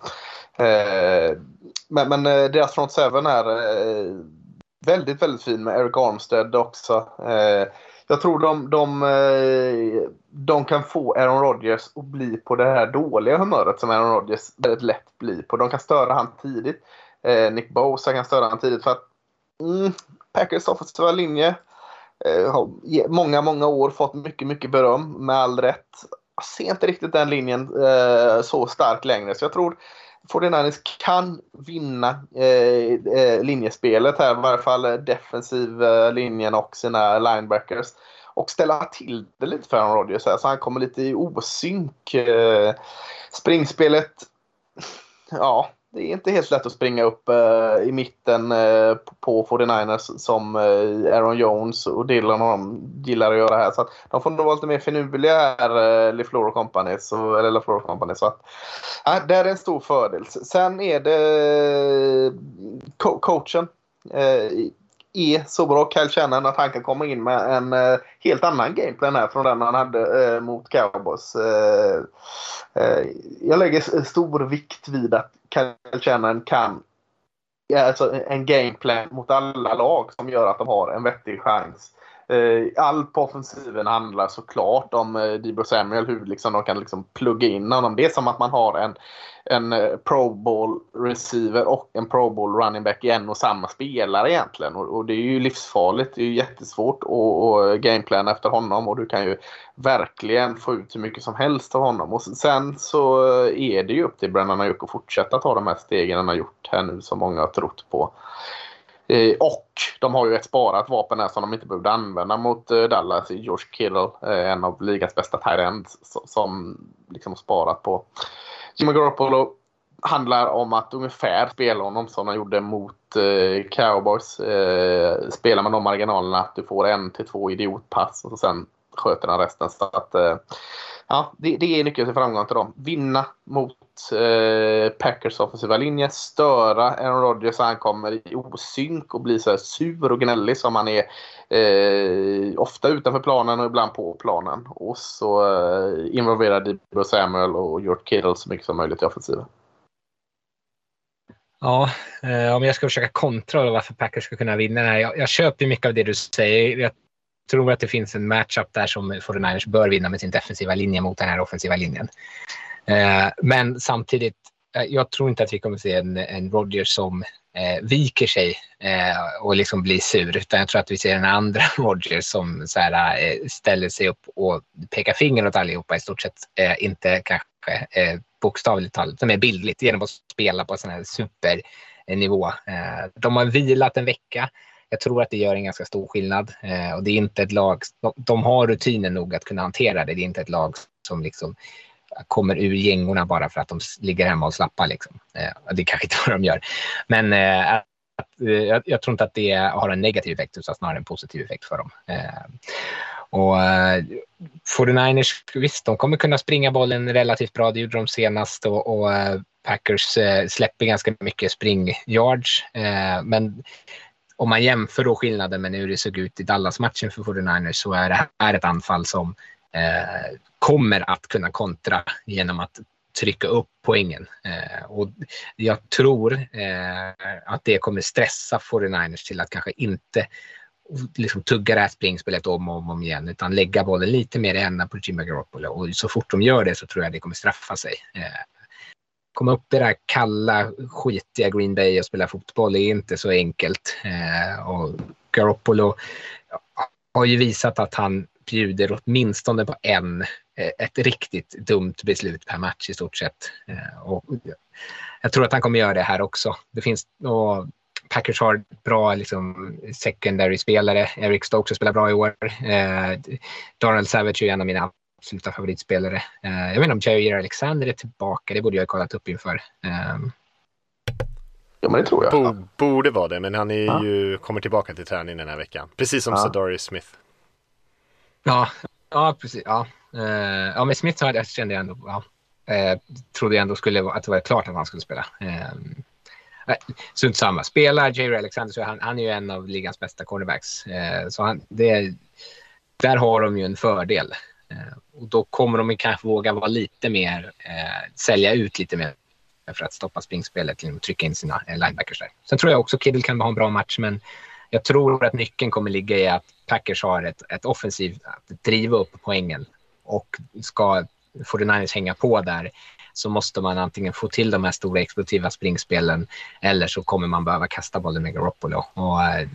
Speaker 3: Eh, men, men eh, deras front seven är eh, väldigt, väldigt fin med Eric Armstead också. Eh, jag tror de, de, eh, de kan få Aaron Rodgers att bli på det här dåliga humöret som Aaron Rodgers väldigt lätt blir på. De kan störa han tidigt. Eh, Nick Bosa kan störa han tidigt för att mm, Packers offensiva linje eh, Eh, många, många år fått mycket, mycket beröm med all rätt. Jag ser inte riktigt den linjen eh, så stark längre så jag tror 49ers kan vinna eh, eh, linjespelet här, i varje fall defensiv eh, linjen och sina linebackers. Och ställa till det lite för Aaron Rodgers här, så han kommer lite i osynk. Eh, springspelet, ja, det är inte helt lätt att springa upp eh, i mitten eh, på 49ers som eh, Aaron Jones och Dylan och de gillar att göra här. Så att de får nog vara lite mer finurliga här, eh, LeFleur Company. Så, eller LeFleur Company. Så att, äh, det är en stor fördel. Sen är det co coachen. Eh, är så bra, Kyle Shannon, att han kan komma in med en helt annan gameplan här från den han hade mot Cowboys. Jag lägger stor vikt vid att Kyle Shannon kan alltså en gameplan mot alla lag som gör att de har en vettig chans. Eh, Allt på offensiven handlar såklart om eh, Debo Samuel, hur liksom de kan liksom plugga in honom. Det är som att man har en, en eh, Pro Bowl receiver och en Pro Bowl running back i en och samma spelare egentligen. Och, och det är ju livsfarligt. Det är ju jättesvårt att, att gameplana efter honom och du kan ju verkligen få ut hur mycket som helst av honom. Och sen så är det ju upp till Brennan Ayuk att fortsätta ta de här stegen han har gjort här nu som många har trott på. Eh, och de har ju ett sparat vapen här som de inte behövde använda mot eh, Dallas. George Kittle, eh, en av ligans bästa tight ends som liksom har sparat på. Jimmy Garoppolo handlar om att ungefär spela honom som de gjorde mot eh, Cowboys. Eh, spela med de marginalerna att du får en till två idiotpass och sen sköter han resten. Så att, eh, ja, det, det är nyckeln till framgång till dem. Vinna mot eh, Packers offensiva linje, störa Aaron Rodgers så han kommer i osynk och blir så här sur och gnällig som han är eh, ofta utanför planen och ibland på planen. Och så eh, involvera Debo Samuel och George Kittle så mycket som möjligt i offensiven.
Speaker 4: Ja, eh, om jag ska försöka kontra varför Packers ska kunna vinna den här. Jag, jag köper mycket av det du säger. Jag tror att det finns en matchup där som 49ers bör vinna med sin defensiva linje mot den här offensiva linjen. Eh, men samtidigt, eh, jag tror inte att vi kommer se en, en Rodgers som eh, viker sig eh, och liksom blir sur, utan jag tror att vi ser en andra Rodgers som så här, eh, ställer sig upp och pekar finger åt allihopa i stort sett. Eh, inte kanske eh, bokstavligt talat, som är bildligt genom att spela på sån här supernivå. Eh, eh, de har vilat en vecka. Jag tror att det gör en ganska stor skillnad eh, och det är inte ett lag. De, de har rutinen nog att kunna hantera det. Det är inte ett lag som liksom kommer ur gängorna bara för att de ligger hemma och slappar. Liksom. Eh, det är kanske inte vad de gör. Men eh, att, eh, jag, jag, tror inte att det har en negativ effekt utan snarare en positiv effekt för dem. Eh, och 49ers, visst, de kommer kunna springa bollen relativt bra. Det gjorde de senast och, och Packers släpper ganska mycket springyards. Men om man jämför då skillnaden med hur det såg ut i Dallas-matchen för 49ers så är det här ett anfall som eh, kommer att kunna kontra genom att trycka upp poängen. Eh, och jag tror eh, att det kommer stressa 49ers till att kanske inte liksom tugga det här springspelet om och om, om igen utan lägga bollen lite mer i ända på Jimmy Garoppolo. Och så fort de gör det så tror jag det kommer straffa sig. Eh, komma upp i det här kalla, skitiga Green Bay och spela fotboll är inte så enkelt. Eh, och Garoppolo har ju visat att han bjuder åtminstone på en, eh, ett riktigt dumt beslut per match i stort sett. Eh, och jag tror att han kommer göra det här också. Det finns, och Packers har bra liksom, secondary-spelare. Eric Stokes spelar bra i år. Eh, Donald Savage är en av mina absoluta favoritspelare. Eh, jag vet inte om Jair Alexander är tillbaka. Det borde jag ha kollat upp inför. Eh,
Speaker 3: Ja, men det tror jag.
Speaker 2: Bo, borde vara det, men han är ja. ju, kommer tillbaka till träning den här veckan. Precis som ja. Sadarius Smith.
Speaker 4: Ja, ja precis. Ja, uh, ja men Smith jag kände jag ändå, ja, uh, trodde jag ändå skulle, att det var klart att han skulle spela. Uh, Strunt samma. Spelar J.R. Alexander så han, han är ju en av ligans bästa cornerbacks. Uh, så han, det, där har de ju en fördel. Eh, och då kommer de kanske våga vara lite mer, eh, sälja ut lite mer för att stoppa springspelet genom att trycka in sina eh, linebackers där. Sen tror jag också Kiddle kan ha en bra match, men jag tror att nyckeln kommer ligga i att Packers har ett, ett offensivt, att driva upp poängen och ska 49ers hänga på där så måste man antingen få till de här stora explosiva springspelen eller så kommer man behöva kasta bollen med Garoppolo. Och, äh,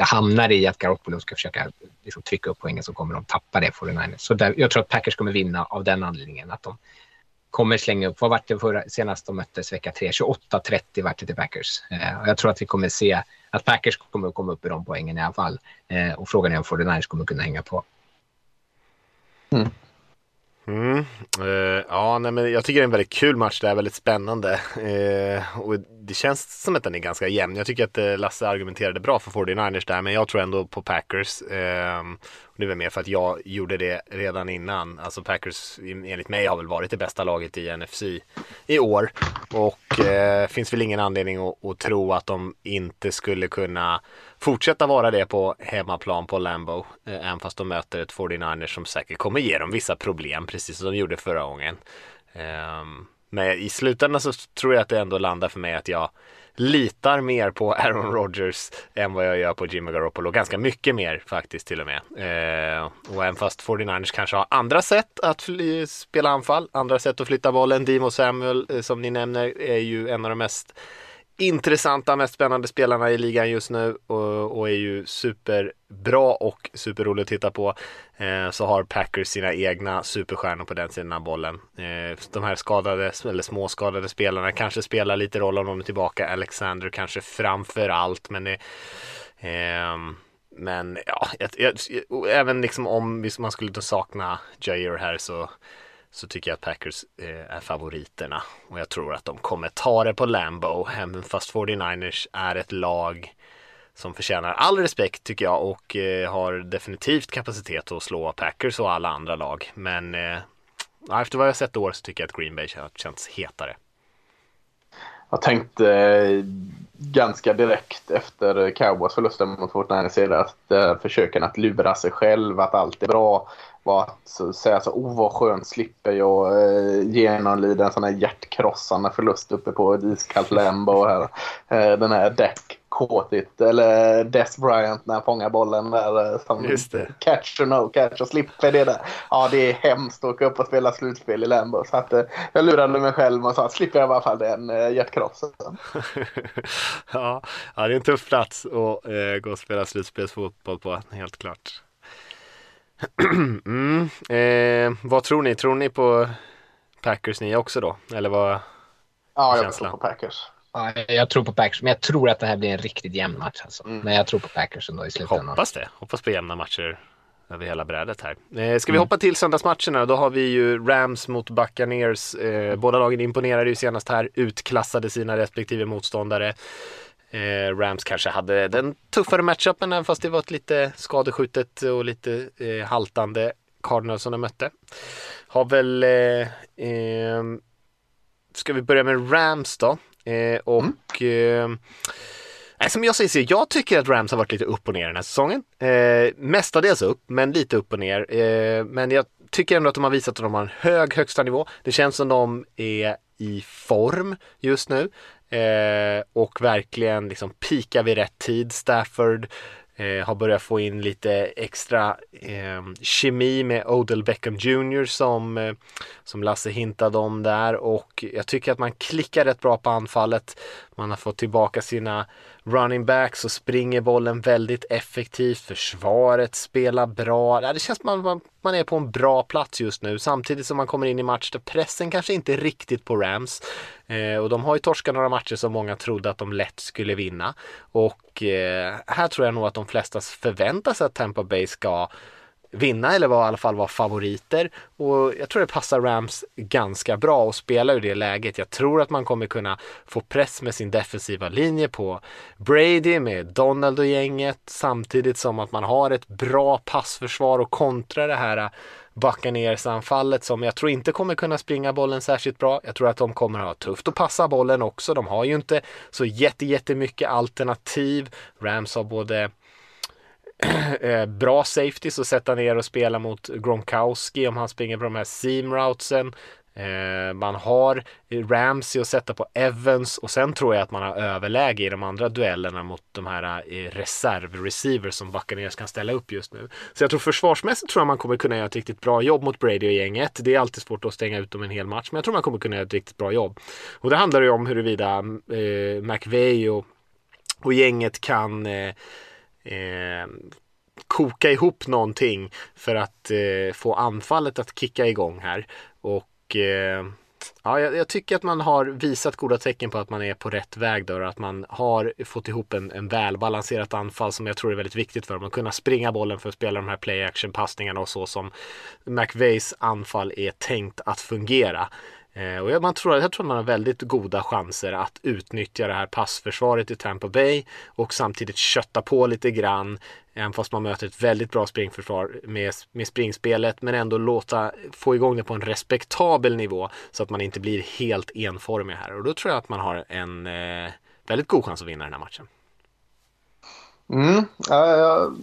Speaker 4: hamnar i att Garoppolo ska försöka liksom, trycka upp poängen så kommer de tappa det För den Så där, jag tror att Packers kommer vinna av den anledningen att de kommer slänga upp. Vad var det förra, senast de möttes vecka 3? 28-30 vart det till Packers. Eh, och jag tror att vi kommer se att Packers kommer att komma upp i de poängen i alla fall. Eh, och frågan är om 49ers kommer kunna hänga på.
Speaker 2: Mm. Mm. Uh, ja, nej, men jag tycker det är en väldigt kul match. Det är väldigt spännande. Uh, och det känns som att den är ganska jämn. Jag tycker att uh, Lasse argumenterade bra för 49ers där, men jag tror ändå på Packers. Ehm, det är väl mer för att jag gjorde det redan innan. Alltså Packers enligt mig har väl varit det bästa laget i NFC i år. Och finns väl ingen anledning att, att tro att de inte skulle kunna fortsätta vara det på hemmaplan på Lambo. Eh, även fast de möter ett 49ers som säkert kommer ge dem vissa problem, precis som de gjorde förra gången. Ehm, men i slutändan så tror jag att det ändå landar för mig att jag litar mer på Aaron Rodgers än vad jag gör på Jimmy Garoppolo. Ganska mycket mer faktiskt till och med. Eh, och även fast 49ers kanske har andra sätt att spela anfall, andra sätt att flytta bollen. Dimo Samuel eh, som ni nämner är ju en av de mest intressanta, mest spännande spelarna i ligan just nu och, och är ju superbra och superrolig att titta på. Eh, så har Packers sina egna superstjärnor på den sidan av bollen. Eh, de här skadade, eller småskadade spelarna kanske spelar lite roll om de är tillbaka. Alexander kanske framför allt, men det, eh, men ja, jag, jag, även liksom om man skulle sakna Jair här så så tycker jag att Packers eh, är favoriterna och jag tror att de kommer ta det på Lambo. Även fast 49ers är ett lag som förtjänar all respekt tycker jag och eh, har definitivt kapacitet att slå Packers och alla andra lag. Men eh, efter vad jag sett i år så tycker jag att Green Bay känts hetare.
Speaker 3: Jag tänkte eh, ganska direkt efter Cowboys förlusten mot Fortnite att eh, försöken att lura sig själv att allt är bra var att säga så oh vad skönt slipper jag eh, genomlida en sån här hjärtkrossande förlust uppe på ett iskallt Lambo här. Eh, den här Deck Kåtit eller Des Bryant när han fångar bollen där eh, som catch or no catch och slipper det där. Ja det är hemskt att åka upp och spela slutspel i Lambo så att eh, jag lurade mig själv och sa att slipper jag i alla fall den eh, hjärtkrossen.
Speaker 2: ja, ja, det är en tuff plats att eh, gå och spela slutspelsfotboll på helt klart. mm. eh, vad tror ni? Tror ni på Packers ni också då? Eller vad?
Speaker 3: Ja, jag känslan? tror på Packers.
Speaker 4: Ja, jag tror på Packers, men jag tror att det här blir en riktigt jämn match. Alltså. Mm. Men jag tror på Packers ändå i slutändan.
Speaker 2: Hoppas det. Hoppas på jämna matcher över hela brädet här. Eh, ska vi mm. hoppa till söndagsmatcherna? Då har vi ju Rams mot Buccaneers. Eh, båda lagen imponerade ju senast här, utklassade sina respektive motståndare. Eh, Rams kanske hade den tuffare matchupen även fast det var ett lite skadeskjutet och lite eh, haltande Cardinals som de mötte. Har väl, eh, eh, ska vi börja med Rams då? Eh, och mm. Eh, som jag säger så, jag tycker att Rams har varit lite upp och ner den här säsongen. Eh, mestadels upp, men lite upp och ner. Eh, men jag tycker ändå att de har visat att de har en hög högsta nivå. Det känns som de är i form just nu. Eh, och verkligen liksom pika vid rätt tid. Stafford Eh, har börjat få in lite extra eh, kemi med Odell Beckham Jr som, eh, som Lasse hintade om där och jag tycker att man klickar rätt bra på anfallet. Man har fått tillbaka sina running back så springer bollen väldigt effektivt. Försvaret spelar bra. Det känns som att man, man är på en bra plats just nu samtidigt som man kommer in i match där pressen kanske inte är riktigt på Rams. Eh, och de har ju torskat några matcher som många trodde att de lätt skulle vinna. Och eh, här tror jag nog att de flesta förväntar sig att Tampa Bay ska vinna eller var, i alla fall vara favoriter. Och jag tror det passar Rams ganska bra att spela ur det läget. Jag tror att man kommer kunna få press med sin defensiva linje på Brady med Donald och gänget samtidigt som att man har ett bra passförsvar och kontra det här Buccaneers-anfallet som jag tror inte kommer kunna springa bollen särskilt bra. Jag tror att de kommer ha tufft att passa bollen också. De har ju inte så jätte, jättemycket alternativ. Rams har både Eh, bra safeties att sätta ner och spela mot Gronkowski om han springer på de här seam routesen. Eh, man har Ramsey att sätta på Evans och sen tror jag att man har överläge i de andra duellerna mot de här eh, reservreceivers reserv-receivers som Buccaneers kan ställa upp just nu. Så jag tror försvarsmässigt tror jag man kommer kunna göra ett riktigt bra jobb mot Brady och gänget. Det är alltid svårt att stänga ut dem en hel match men jag tror man kommer kunna göra ett riktigt bra jobb. Och det handlar ju om huruvida eh, McVeigh och, och gänget kan eh, eh, koka ihop någonting för att eh, få anfallet att kicka igång här. Och eh, ja, jag, jag, tycker att man har visat goda tecken på att man är på rätt väg då, att man har fått ihop en, en välbalanserat anfall som jag tror är väldigt viktigt för dem. Att kunna springa bollen för att spela de här play action passningarna och så som McVeys anfall är tänkt att fungera. Eh, och man tror, jag tror att man har väldigt goda chanser att utnyttja det här passförsvaret i Tampa Bay och samtidigt kötta på lite grann. Även fast man möter ett väldigt bra springförsvar med, med springspelet men ändå låta få igång det på en respektabel nivå så att man inte blir helt enformig här. Och då tror jag att man har en eh, väldigt god chans att vinna den här matchen.
Speaker 3: Mm, jag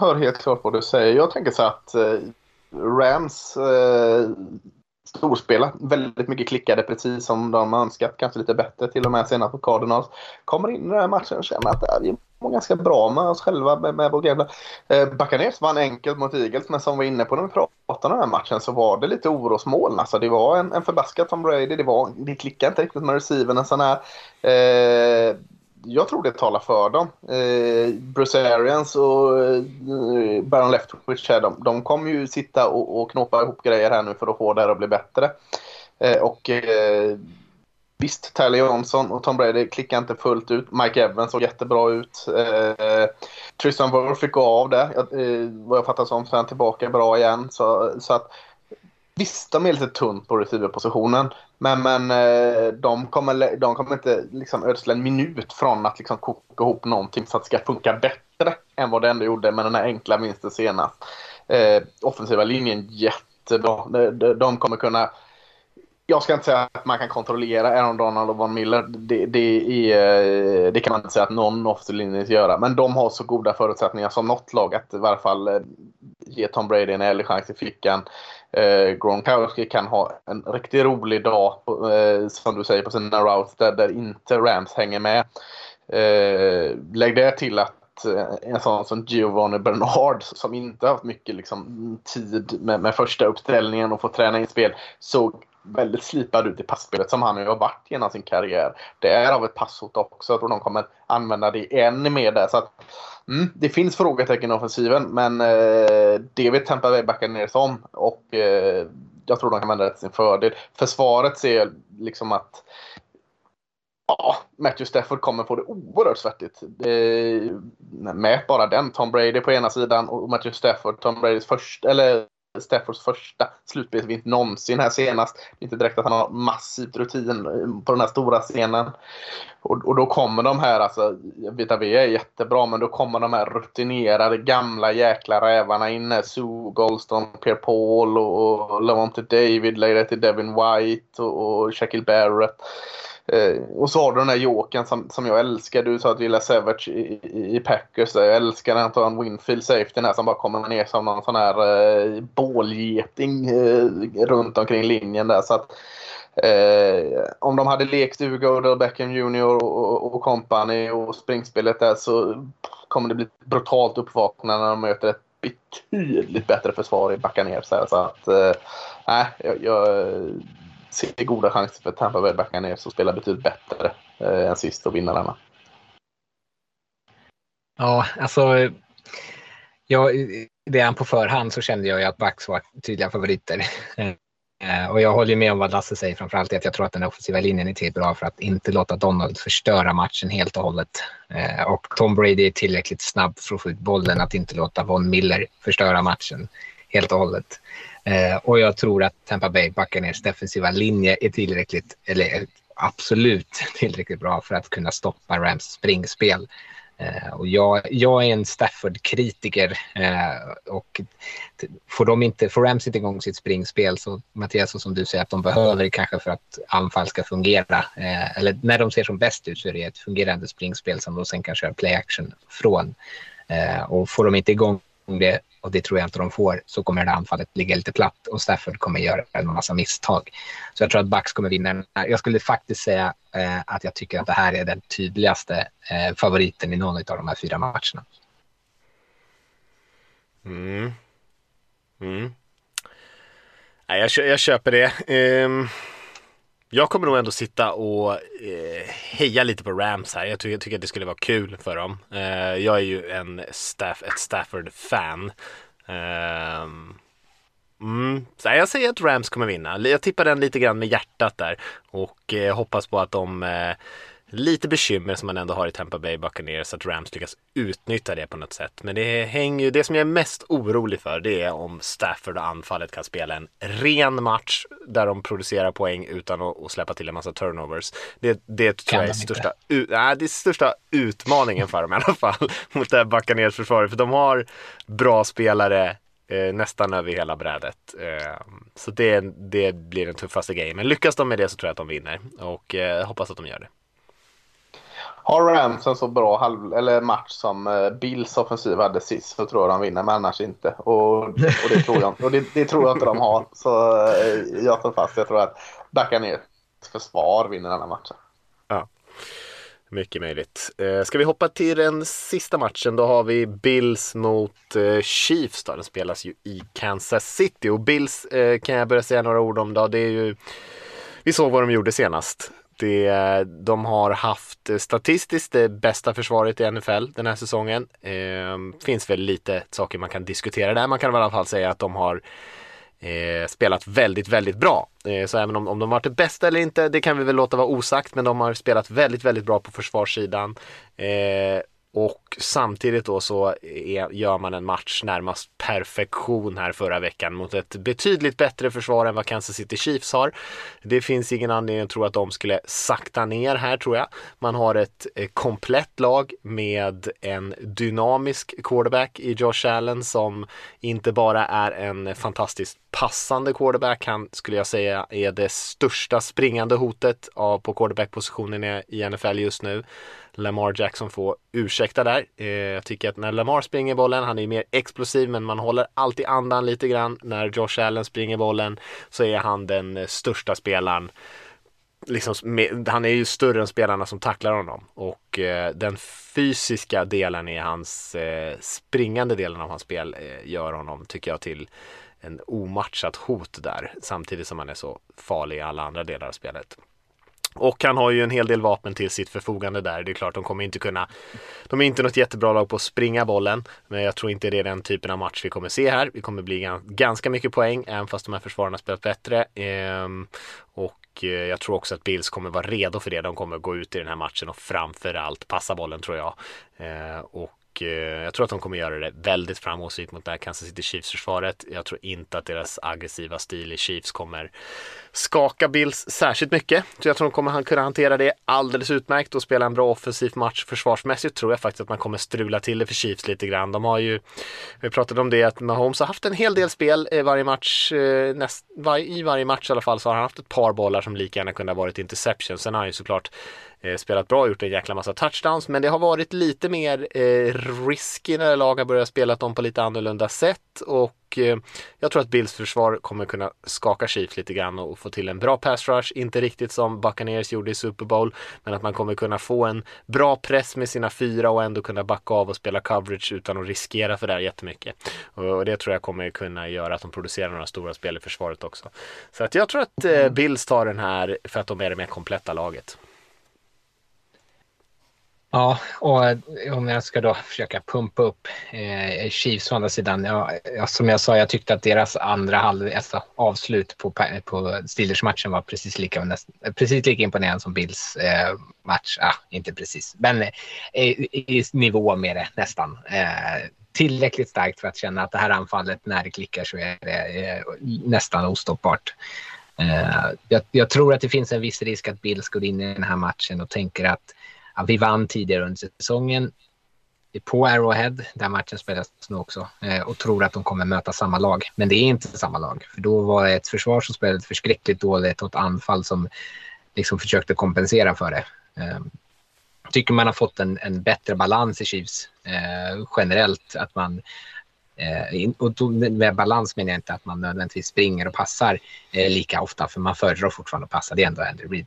Speaker 3: hör helt klart vad du säger. Jag tänker så att eh, Rams eh, storspela. Väldigt mycket klickade precis som de önskat. Kanske lite bättre till och med senast på Cardinals. Kommer in i den här matchen och känner att äh, vi mår ganska bra med oss själva med, med vår gamla. Eh, Buccaneers vann enkelt mot Eagles men som vi var inne på när vi pratade om den här matchen så var det lite orosmoln. Alltså det var en, en förbaskad Tom Brady. Det, var, det klickade inte riktigt med receiven. En sån här eh, jag tror det talar för dem. Eh, Bruce Arians och eh, Baron Leftwich här, de, de kommer ju sitta och, och knåpa ihop grejer här nu för att få det här att bli bättre. Eh, och eh, visst, Tyler Johnson och Tom Brady klickar inte fullt ut. Mike Evans såg jättebra ut. Eh, Tristan Wirth fick gå av det. Eh, vad jag fattar som så är han tillbaka bra igen. Så, så att Visst, de är lite tunt på receiverpositionen. Men, men eh, de, kommer, de kommer inte liksom ödsla en minut från att liksom koka ihop någonting så att det ska funka bättre än vad det ändå gjorde med den här enkla vinsten senast. Eh, offensiva linjen jättebra. De, de kommer kunna jag ska inte säga att man kan kontrollera Aaron Donald och Von Miller. Det, det, är, eh, det kan man inte säga att någon offensiv linje ska göra. Men de har så goda förutsättningar som något lag att i varje fall eh, ge Tom Brady en ärlig chans i fickan. Eh, Gronkowski kan ha en riktigt rolig dag, eh, som du säger, på sina routes där, där inte Rams hänger med. Eh, lägg det till att eh, en sån som Giovanni Bernard som inte haft mycket liksom, tid med, med första uppställningen och få träna in spel såg väldigt slipad ut i passspelet som han har varit genom sin karriär. Det är av ett passhot också. Jag tror de kommer använda det ännu mer där. Så att, mm, det finns frågetecken i offensiven men eh, det vill Tampa Bay backa ner som. Och eh, jag tror de kan använda det till sin fördel. Försvaret ser liksom att Ja, Matthew Stafford kommer få det oerhört svettigt. Eh, det, bara den. Tom Brady på ena sidan och Matthew Stafford, Tom Bradys första, eller Staffords första slutspelsvinst någonsin här senast. Inte direkt att han har massivt rutin på den här stora scenen. Och, och då kommer de här, alltså, Vita V är jättebra, men då kommer de här rutinerade gamla jäkla rävarna in. Sue Goldstone, Pierre Paul och, och Lavonte David, lägger till Devin White och, och Shaquille Barrett. Eh, och så har du den här jokern som, som jag älskar. Du sa att Villa Savage i, i, i Packers. Jag älskar när han tar en Winfield Safety här som bara kommer ner som någon sån här eh, bålgeting eh, runt omkring linjen där. Så att, eh, om de hade lekt Ugo, Odell Beckham Jr och, och, och company och springspelet där så kommer det bli ett brutalt uppvaknande när de möter ett betydligt bättre försvar i Buccaneers. Så att, eh, jag, jag ser goda chanser för Tampa Bay Buccaneers att spela betydligt bättre eh, än sist och vinna denna.
Speaker 4: Ja, alltså. Ja, redan på förhand så kände jag ju att Bucks var tydliga favoriter. Eh, och jag håller med om vad Lasse säger, framförallt att jag tror att den offensiva linjen är tillräckligt bra för att inte låta Donald förstöra matchen helt och hållet. Eh, och Tom Brady är tillräckligt snabb för att få ut bollen att inte låta Von Miller förstöra matchen helt och hållet. Eh, och jag tror att Tampa Bay Buccaneers defensiva linje är tillräckligt, eller absolut tillräckligt bra för att kunna stoppa Rams springspel. Eh, och jag, jag är en Stafford-kritiker eh, och får, de inte, får Rams inte igång sitt springspel så Mattias, så som du säger att de behöver kanske för att anfall ska fungera. Eh, eller när de ser som bäst ut så är det ett fungerande springspel som de sen kan köra play action från. Eh, och får de inte igång det och det tror jag inte de får, så kommer det här anfallet ligga lite platt och Stafford kommer göra en massa misstag. Så jag tror att Bucks kommer vinna Jag skulle faktiskt säga eh, att jag tycker att det här är den tydligaste eh, favoriten i någon av de här fyra matcherna.
Speaker 2: Mm. Mm. Nej, jag, jag köper det. Um... Jag kommer nog ändå sitta och eh, heja lite på Rams här. Jag tycker, jag tycker, att det skulle vara kul för dem. Eh, jag är ju en staff, ett Stafford-fan. Eh, mm, så jag säger att Rams kommer vinna. Jag tippar den lite grann med hjärtat där och eh, hoppas på att de eh, lite bekymmer som man ändå har i Tampa Bay Buccaneers att Rams lyckas utnyttja det på något sätt. Men det hänger ju, det som jag är mest orolig för det är om Stafford och anfallet kan spela en ren match där de producerar poäng utan att, släppa till en massa turnovers. Det, det tror jag är största, ut, nej, det är största utmaningen för dem i alla fall mot det här Buccaneers försvaret. För de har bra spelare eh, nästan över hela brädet. Eh, så det, det blir den tuffaste grejen. Men lyckas de med det så tror jag att de vinner och eh, hoppas att de gör det.
Speaker 3: Har Rams en så bra halv, eller match som eh, Bills offensiv hade sist så tror jag de vinner, men annars inte. Och, och, det, tror jag, och det, det, tror jag inte de har. Så eh, jag tar fast. Jag tror att backa ner försvar vinner denna matchen.
Speaker 2: Ja, mycket möjligt. Eh, ska vi hoppa till den sista matchen? Då har vi Bills mot eh, Chiefs. Då. Den spelas ju i Kansas City och Bills kan jag börja säga några ord om. Då. Det är ju vi såg vad de gjorde senast det, de har haft statistiskt det bästa försvaret i NFL den här säsongen. Eh, finns väl lite saker man kan diskutera där. Man kan i alla fall säga att de har eh, spelat väldigt, väldigt bra. Eh, så även om, om de varit det bästa eller inte, det kan vi väl låta vara osagt. Men de har spelat väldigt, väldigt bra på försvarssidan. Eh, och samtidigt då så är, gör man en match närmast perfektion här förra veckan mot ett betydligt bättre försvar än vad Kansas City Chiefs har. Det finns ingen anledning att tro att de skulle sakta ner här tror jag. Man har ett eh, komplett lag med en dynamisk quarterback i Josh Allen som inte bara är en fantastiskt passande quarterback. Han skulle jag säga är det största springande hotet av, på quarterbackpositionen i NFL just nu. Lamar Jackson får ursäkta där. Eh, jag tycker att när Lamar springer bollen, han är mer explosiv men man håller alltid andan lite grann. När Josh Allen springer bollen så är han den eh, största spelaren. Liksom, med, han är ju större än spelarna som tacklar honom och eh, den fysiska delen i hans eh, springande delen av hans spel eh, gör honom, tycker jag, till en omatchat hot där samtidigt som han är så farlig i alla andra delar av spelet. Och han har ju en hel del vapen till sitt förfogande där. Det är klart, de kommer inte kunna. De är inte något jättebra lag på att springa bollen, men jag tror inte det är den typen av match vi kommer se här. Vi kommer bli ganska mycket poäng, även fast de här försvararna spelat bättre. Ehm, och eh, jag tror också att Bills kommer vara redo för det. De kommer gå ut i den här matchen och framförallt passa bollen tror jag. Ehm, och eh, jag tror att de kommer göra det väldigt framgångsrikt mot det här Kansas City Chiefs-försvaret. Jag tror inte att deras aggressiva stil i Chiefs kommer skaka Bills särskilt mycket. Så jag tror de kommer kunna hantera det alldeles utmärkt och spela en bra offensiv match. Försvarsmässigt tror jag faktiskt att man kommer strula till det för Chiefs lite grann. De har ju, vi pratade om det, att Mahomes har haft en hel del spel i varje match. Eh, näst, var, I varje match i alla fall så har han haft ett par bollar som lika gärna kunde ha varit interception. Sen har han ju såklart eh, spelat bra och gjort en jäkla massa touchdowns. Men det har varit lite mer eh, risky när lag har börjat spela dem på lite annorlunda sätt. Och eh, jag tror att Bills försvar kommer kunna skaka Chiefs lite grann och få till en bra pass rush. Inte riktigt som Buccaneers gjorde i Super Bowl. Men att man kommer kunna få en bra press med sina fyra och ändå kunna backa av och spela coverage utan att riskera för det här jättemycket. Och det tror jag kommer kunna göra att de producerar några stora spel i försvaret också. Så att jag tror att eh, Bills tar den här för att de är det mer kompletta laget.
Speaker 4: Ja, och om jag ska då försöka pumpa upp eh, Chiefs å andra sidan. Ja, som jag sa, jag tyckte att deras andra halv, alltså avslut på, på Steelers-matchen var precis lika, precis lika imponerande som Bills eh, match. Ah, inte precis, men eh, i nivå med det nästan. Eh, tillräckligt starkt för att känna att det här anfallet, när det klickar så är det eh, nästan ostoppbart. Eh, jag, jag, tror att det finns en viss risk att Bills går in i den här matchen och tänker att ja, vi vann tidigare under säsongen på Arrowhead, där matchen spelas nu också, eh, och tror att de kommer möta samma lag. Men det är inte samma lag, för då var det ett försvar som spelade förskräckligt dåligt och ett anfall som liksom försökte kompensera för det. Jag tycker man har fått en, en bättre balans i Chiefs eh, generellt. Att man, eh, och med balans menar jag inte att man nödvändigtvis springer och passar eh, lika ofta, för man föredrar fortfarande att passa. Det är ändå Andrew Reid.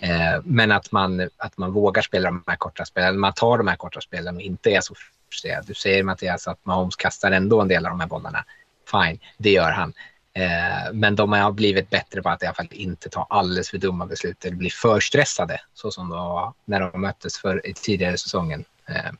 Speaker 4: Eh, men att man, att man vågar spela de här korta spelen, man tar de här korta spelen och inte är så frustrerad. Du säger Mattias att Mahomes kastar ändå en del av de här bollarna. Fine, det gör han. Eh, men de har blivit bättre på att i alla fall inte ta alldeles för dumma beslut eller bli för stressade så som de var när de möttes för tidigare säsongen. Eh,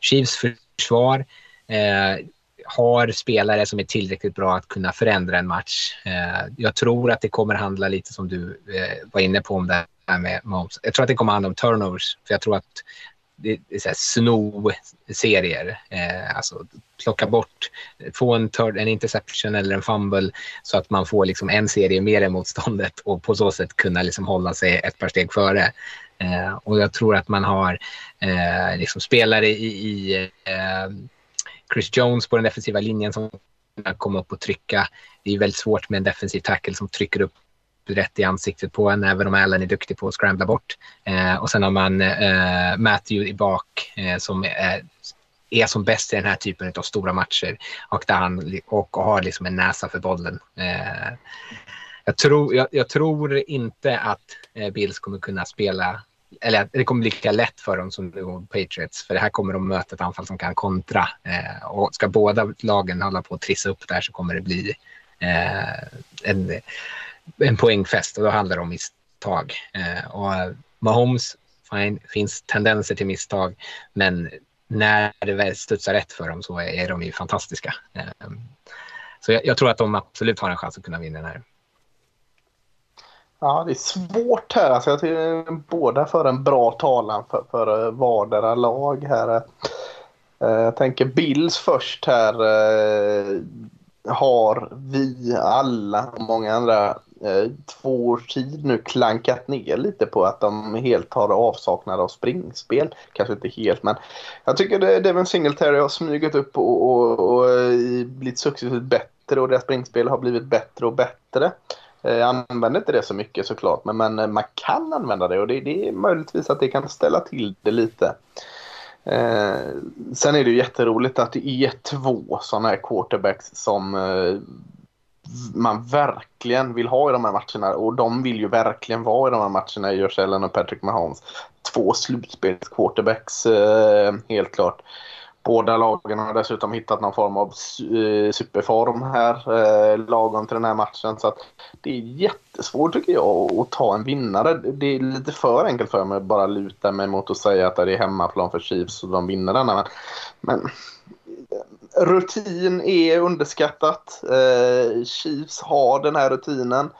Speaker 4: Chiefs försvar eh, har spelare som är tillräckligt bra att kunna förändra en match. Eh, jag tror att det kommer handla lite som du eh, var inne på om det här med Mahomes. Jag tror att det kommer handla om turnovers, för jag tror att det är så sno-serier. Eh, alltså plocka bort, få en, turn, en interception eller en fumble så att man får liksom en serie mer än motståndet och på så sätt kunna liksom hålla sig ett par steg före. Eh, och jag tror att man har eh, liksom spelare i, i eh, Chris Jones på den defensiva linjen som kommer komma upp och trycka. Det är väldigt svårt med en defensiv tackle som trycker upp rätt i ansiktet på en, även om Allen är duktig på att scrambla bort. Eh, och sen har man eh, Matthew i bak eh, som är, är som bäst i den här typen av stora matcher och, där han, och, och har liksom en näsa för bollen. Eh, jag, tror, jag, jag, tror inte att eh, Bills kommer kunna spela eller det kommer bli lika lätt för dem som Patriots. För det här kommer de möta ett anfall som kan kontra. Eh, och ska båda lagen hålla på att trissa upp där så kommer det bli eh, en, en poängfest och då handlar det om misstag. Eh, och Mahomes, fine, finns tendenser till misstag, men när det väl studsar rätt för dem så är, är de ju fantastiska. Eh, så jag, jag, tror att de absolut har en chans att kunna vinna den här.
Speaker 3: Ja, det är svårt här. Alltså, jag tycker båda för en bra talan för, för eh, vardera lag här. Eh, jag tänker Bills först här. Eh, har vi alla och många andra Eh, två års tid nu klankat ner lite på att de helt har avsaknad av springspel. Kanske inte helt men jag tycker det, Devin Singletary har smugit upp och, och, och eh, blivit successivt bättre och deras springspel har blivit bättre och bättre. Eh, jag använder inte det så mycket såklart men, men eh, man kan använda det och det, det är möjligtvis att det kan ställa till det lite. Eh, sen är det ju jätteroligt att det är två sådana här quarterbacks som eh, man verkligen vill ha i de här matcherna och de vill ju verkligen vara i de här matcherna, Josh Allen och Patrick Mahomes. Två slutspelsquarterbacks eh, helt klart. Båda lagen har dessutom hittat någon form av eh, superform här eh, lagom till den här matchen. Så att det är jättesvårt tycker jag att ta en vinnare. Det är lite för enkelt för mig att bara luta mig mot att säga att det är hemmaplan för Chiefs och de vinner denna. Men rutin är underskattat. Eh, Chiefs har den här rutinen.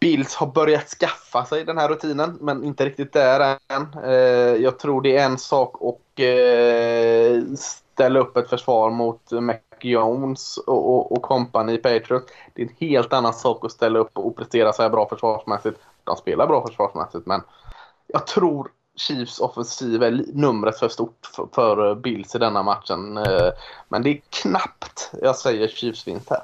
Speaker 3: Bills har börjat skaffa sig den här rutinen men inte riktigt där än. Eh, jag tror det är en sak att eh, ställa upp ett försvar mot Mac Jones och, och, och company Patriots. Det är en helt annan sak att ställa upp och prestera så här bra försvarsmässigt. De spelar bra försvarsmässigt men jag tror Chiefs offensiv är numret för stort för, för Bills i denna matchen. Eh, men det är knappt jag säger Chiefs vinst här.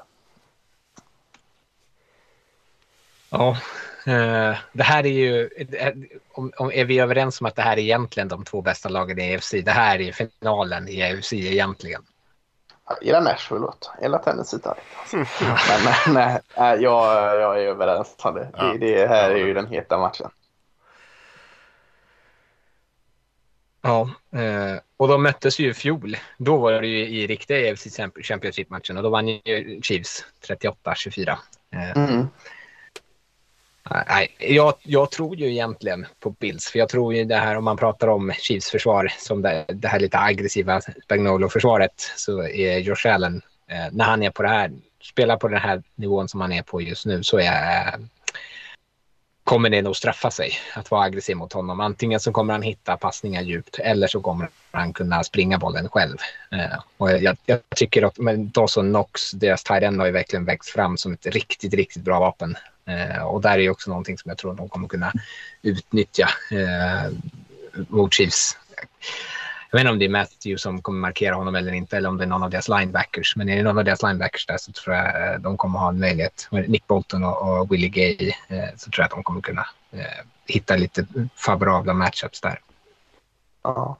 Speaker 4: Ja, Eh, det här är ju, om, om, är vi överens om att det här är egentligen de två bästa lagen i AFC? Det här är finalen i AFC egentligen.
Speaker 3: Jag gillar Nashville. Jag gillar Tennessee Titans. Men nej, nej, jag, jag är överens om det.
Speaker 2: Ja.
Speaker 3: det. Det här är ju den heta matchen.
Speaker 4: Ja, eh, och de möttes ju i fjol. Då var det ju i riktiga AFC Championship-matchen och då vann ju Chiefs 38-24. Eh,
Speaker 3: Mm.
Speaker 4: Nej, jag, jag tror ju egentligen på Bills, för jag tror ju det här om man pratar om Chiefs försvar som det, det här lite aggressiva Spagnolo-försvaret så är Josh Allen, eh, när han är på det här, spelar på den här nivån som han är på just nu så är, eh, kommer det nog straffa sig att vara aggressiv mot honom. Antingen så kommer han hitta passningar djupt eller så kommer han kunna springa bollen själv. Eh, och jag, jag tycker att men Dawson Knox, deras tight end har ju verkligen växt fram som ett riktigt, riktigt bra vapen. Eh, och där är ju också någonting som jag tror de kommer kunna utnyttja eh, mot Chiefs. Jag vet inte om det är Matthew som kommer markera honom eller inte, eller om det är någon av deras linebackers. Men är det någon av deras linebackers där så tror jag eh, de kommer ha en möjlighet. Nick Bolton och, och Willie Gay eh, så tror jag att de kommer kunna eh, hitta lite favorabla matchups där.
Speaker 3: Ja.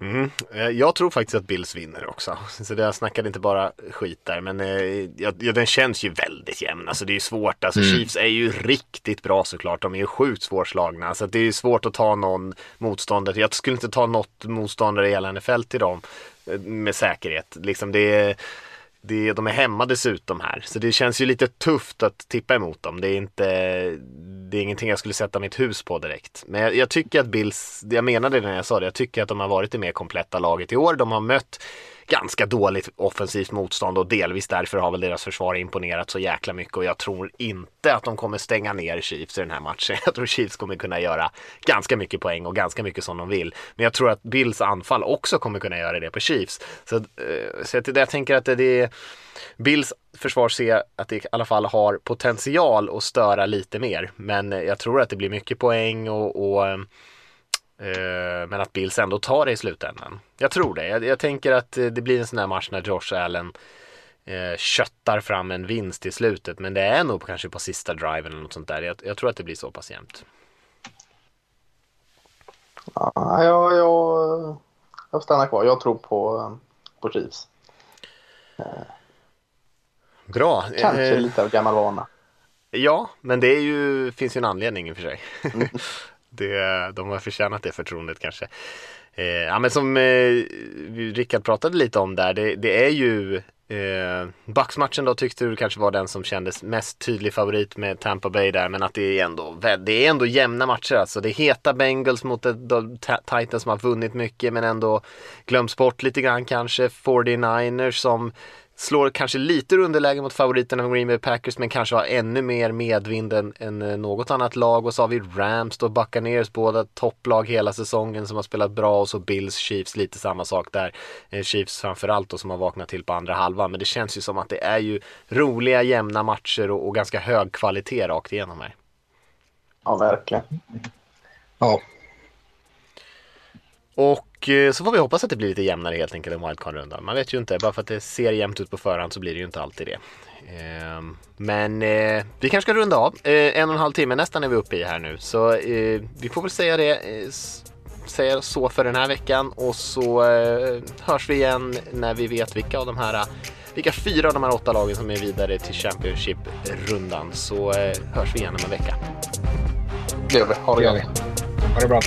Speaker 2: Mm. Eh, Jag tror faktiskt att Bills vinner också. Så jag snackade inte bara skit där. Men eh, ja, den känns ju väldigt jämn. Alltså det är ju svårt. Alltså
Speaker 4: Mm.
Speaker 2: Chiefs är ju riktigt bra såklart. De är ju sjukt svårslagna. Så det är ju svårt att ta någon motståndare. Jag skulle inte ta något motståndare i hela NFL till dem. eh, Med säkerhet. Liksom det är, det, de är hemma dessutom här. Så det känns ju lite tufft att tippa emot dem. Det är inte det är ingenting jag skulle sätta mitt hus på direkt. Men jag, jag tycker att Bills, jag menade det när jag sa det, jag tycker att de har varit det mer kompletta laget i år. De har mött ganska dåligt offensivt motstånd och delvis därför har väl deras försvar imponerat så jäkla mycket och jag tror inte att de kommer stänga ner Chiefs i den här matchen. Jag tror Chiefs kommer kunna göra ganska mycket poäng och ganska mycket som de vill. Men jag tror att Bills anfall också kommer kunna göra det på Chiefs. Så, eh, så att jag tänker att det är Bills försvar ser att det i alla fall har potential att störa lite mer. Men jag tror att det blir mycket poäng och, och eh, men att Bills ändå tar det i slutändan. Jag tror det. Jag, jag tänker att eh, det blir en sån här match när Josh Allen eh, köttar fram en vinst i slutet. Men det är nog kanske på sista driven eller något sånt där. Jag, jag tror att det blir så pass jämnt.
Speaker 3: Ja, jag, jag, jag stannar kvar. Jag tror på, på Chiefs.
Speaker 2: Bra.
Speaker 3: Kanske
Speaker 2: Eh,
Speaker 3: lite av gammal vana.
Speaker 2: Ja, men det är ju, finns ju en anledning i och för sig. det, de har förtjänat det förtroendet kanske. Eh, ja, men som eh, Rickard pratade lite om där, det, det är ju eh, Bucks-matchen då tyckte du kanske var den som kändes mest tydlig favorit med Tampa Bay där, men att det är ändå, det är ändå jämna matcher alltså. Det är heta Bengals mot ett- de Titans som har vunnit mycket, men ändå glöms bort lite grann kanske. 49ers som slår kanske lite underläge mot favoriterna från Green Bay Packers men kanske har ännu mer medvind än, än eh, något annat lag och så har vi Rams och Buccaneers båda topplag hela säsongen som har spelat bra och så Bills Chiefs lite samma sak där. Eh, Chiefs framförallt då som har vaknat till på andra halvan men det känns ju som att det är ju roliga jämna matcher och, och ganska hög kvalitet rakt igenom här.
Speaker 3: Ja, verkligen.
Speaker 4: Ja,
Speaker 2: Och eh, så får vi hoppas att det blir lite jämnare helt enkelt än wildcard-rundan. Man vet ju inte, bara för att det ser jämnt ut på förhand så blir det ju inte alltid det. Ehm, Men eh, vi kanske ska runda av. Eh, En och en halv timme nästan är vi uppe i här nu. Så vi får väl säga det. s- Säga så för den här veckan och så hörs vi igen när vi vet vilka av de här vilka fyra av de här åtta lagen som är vidare till Championship-rundan så hörs vi igen om en vecka.
Speaker 3: Det gör vi. Ha det
Speaker 4: det gör
Speaker 3: gott.
Speaker 4: vi. Ha det bra.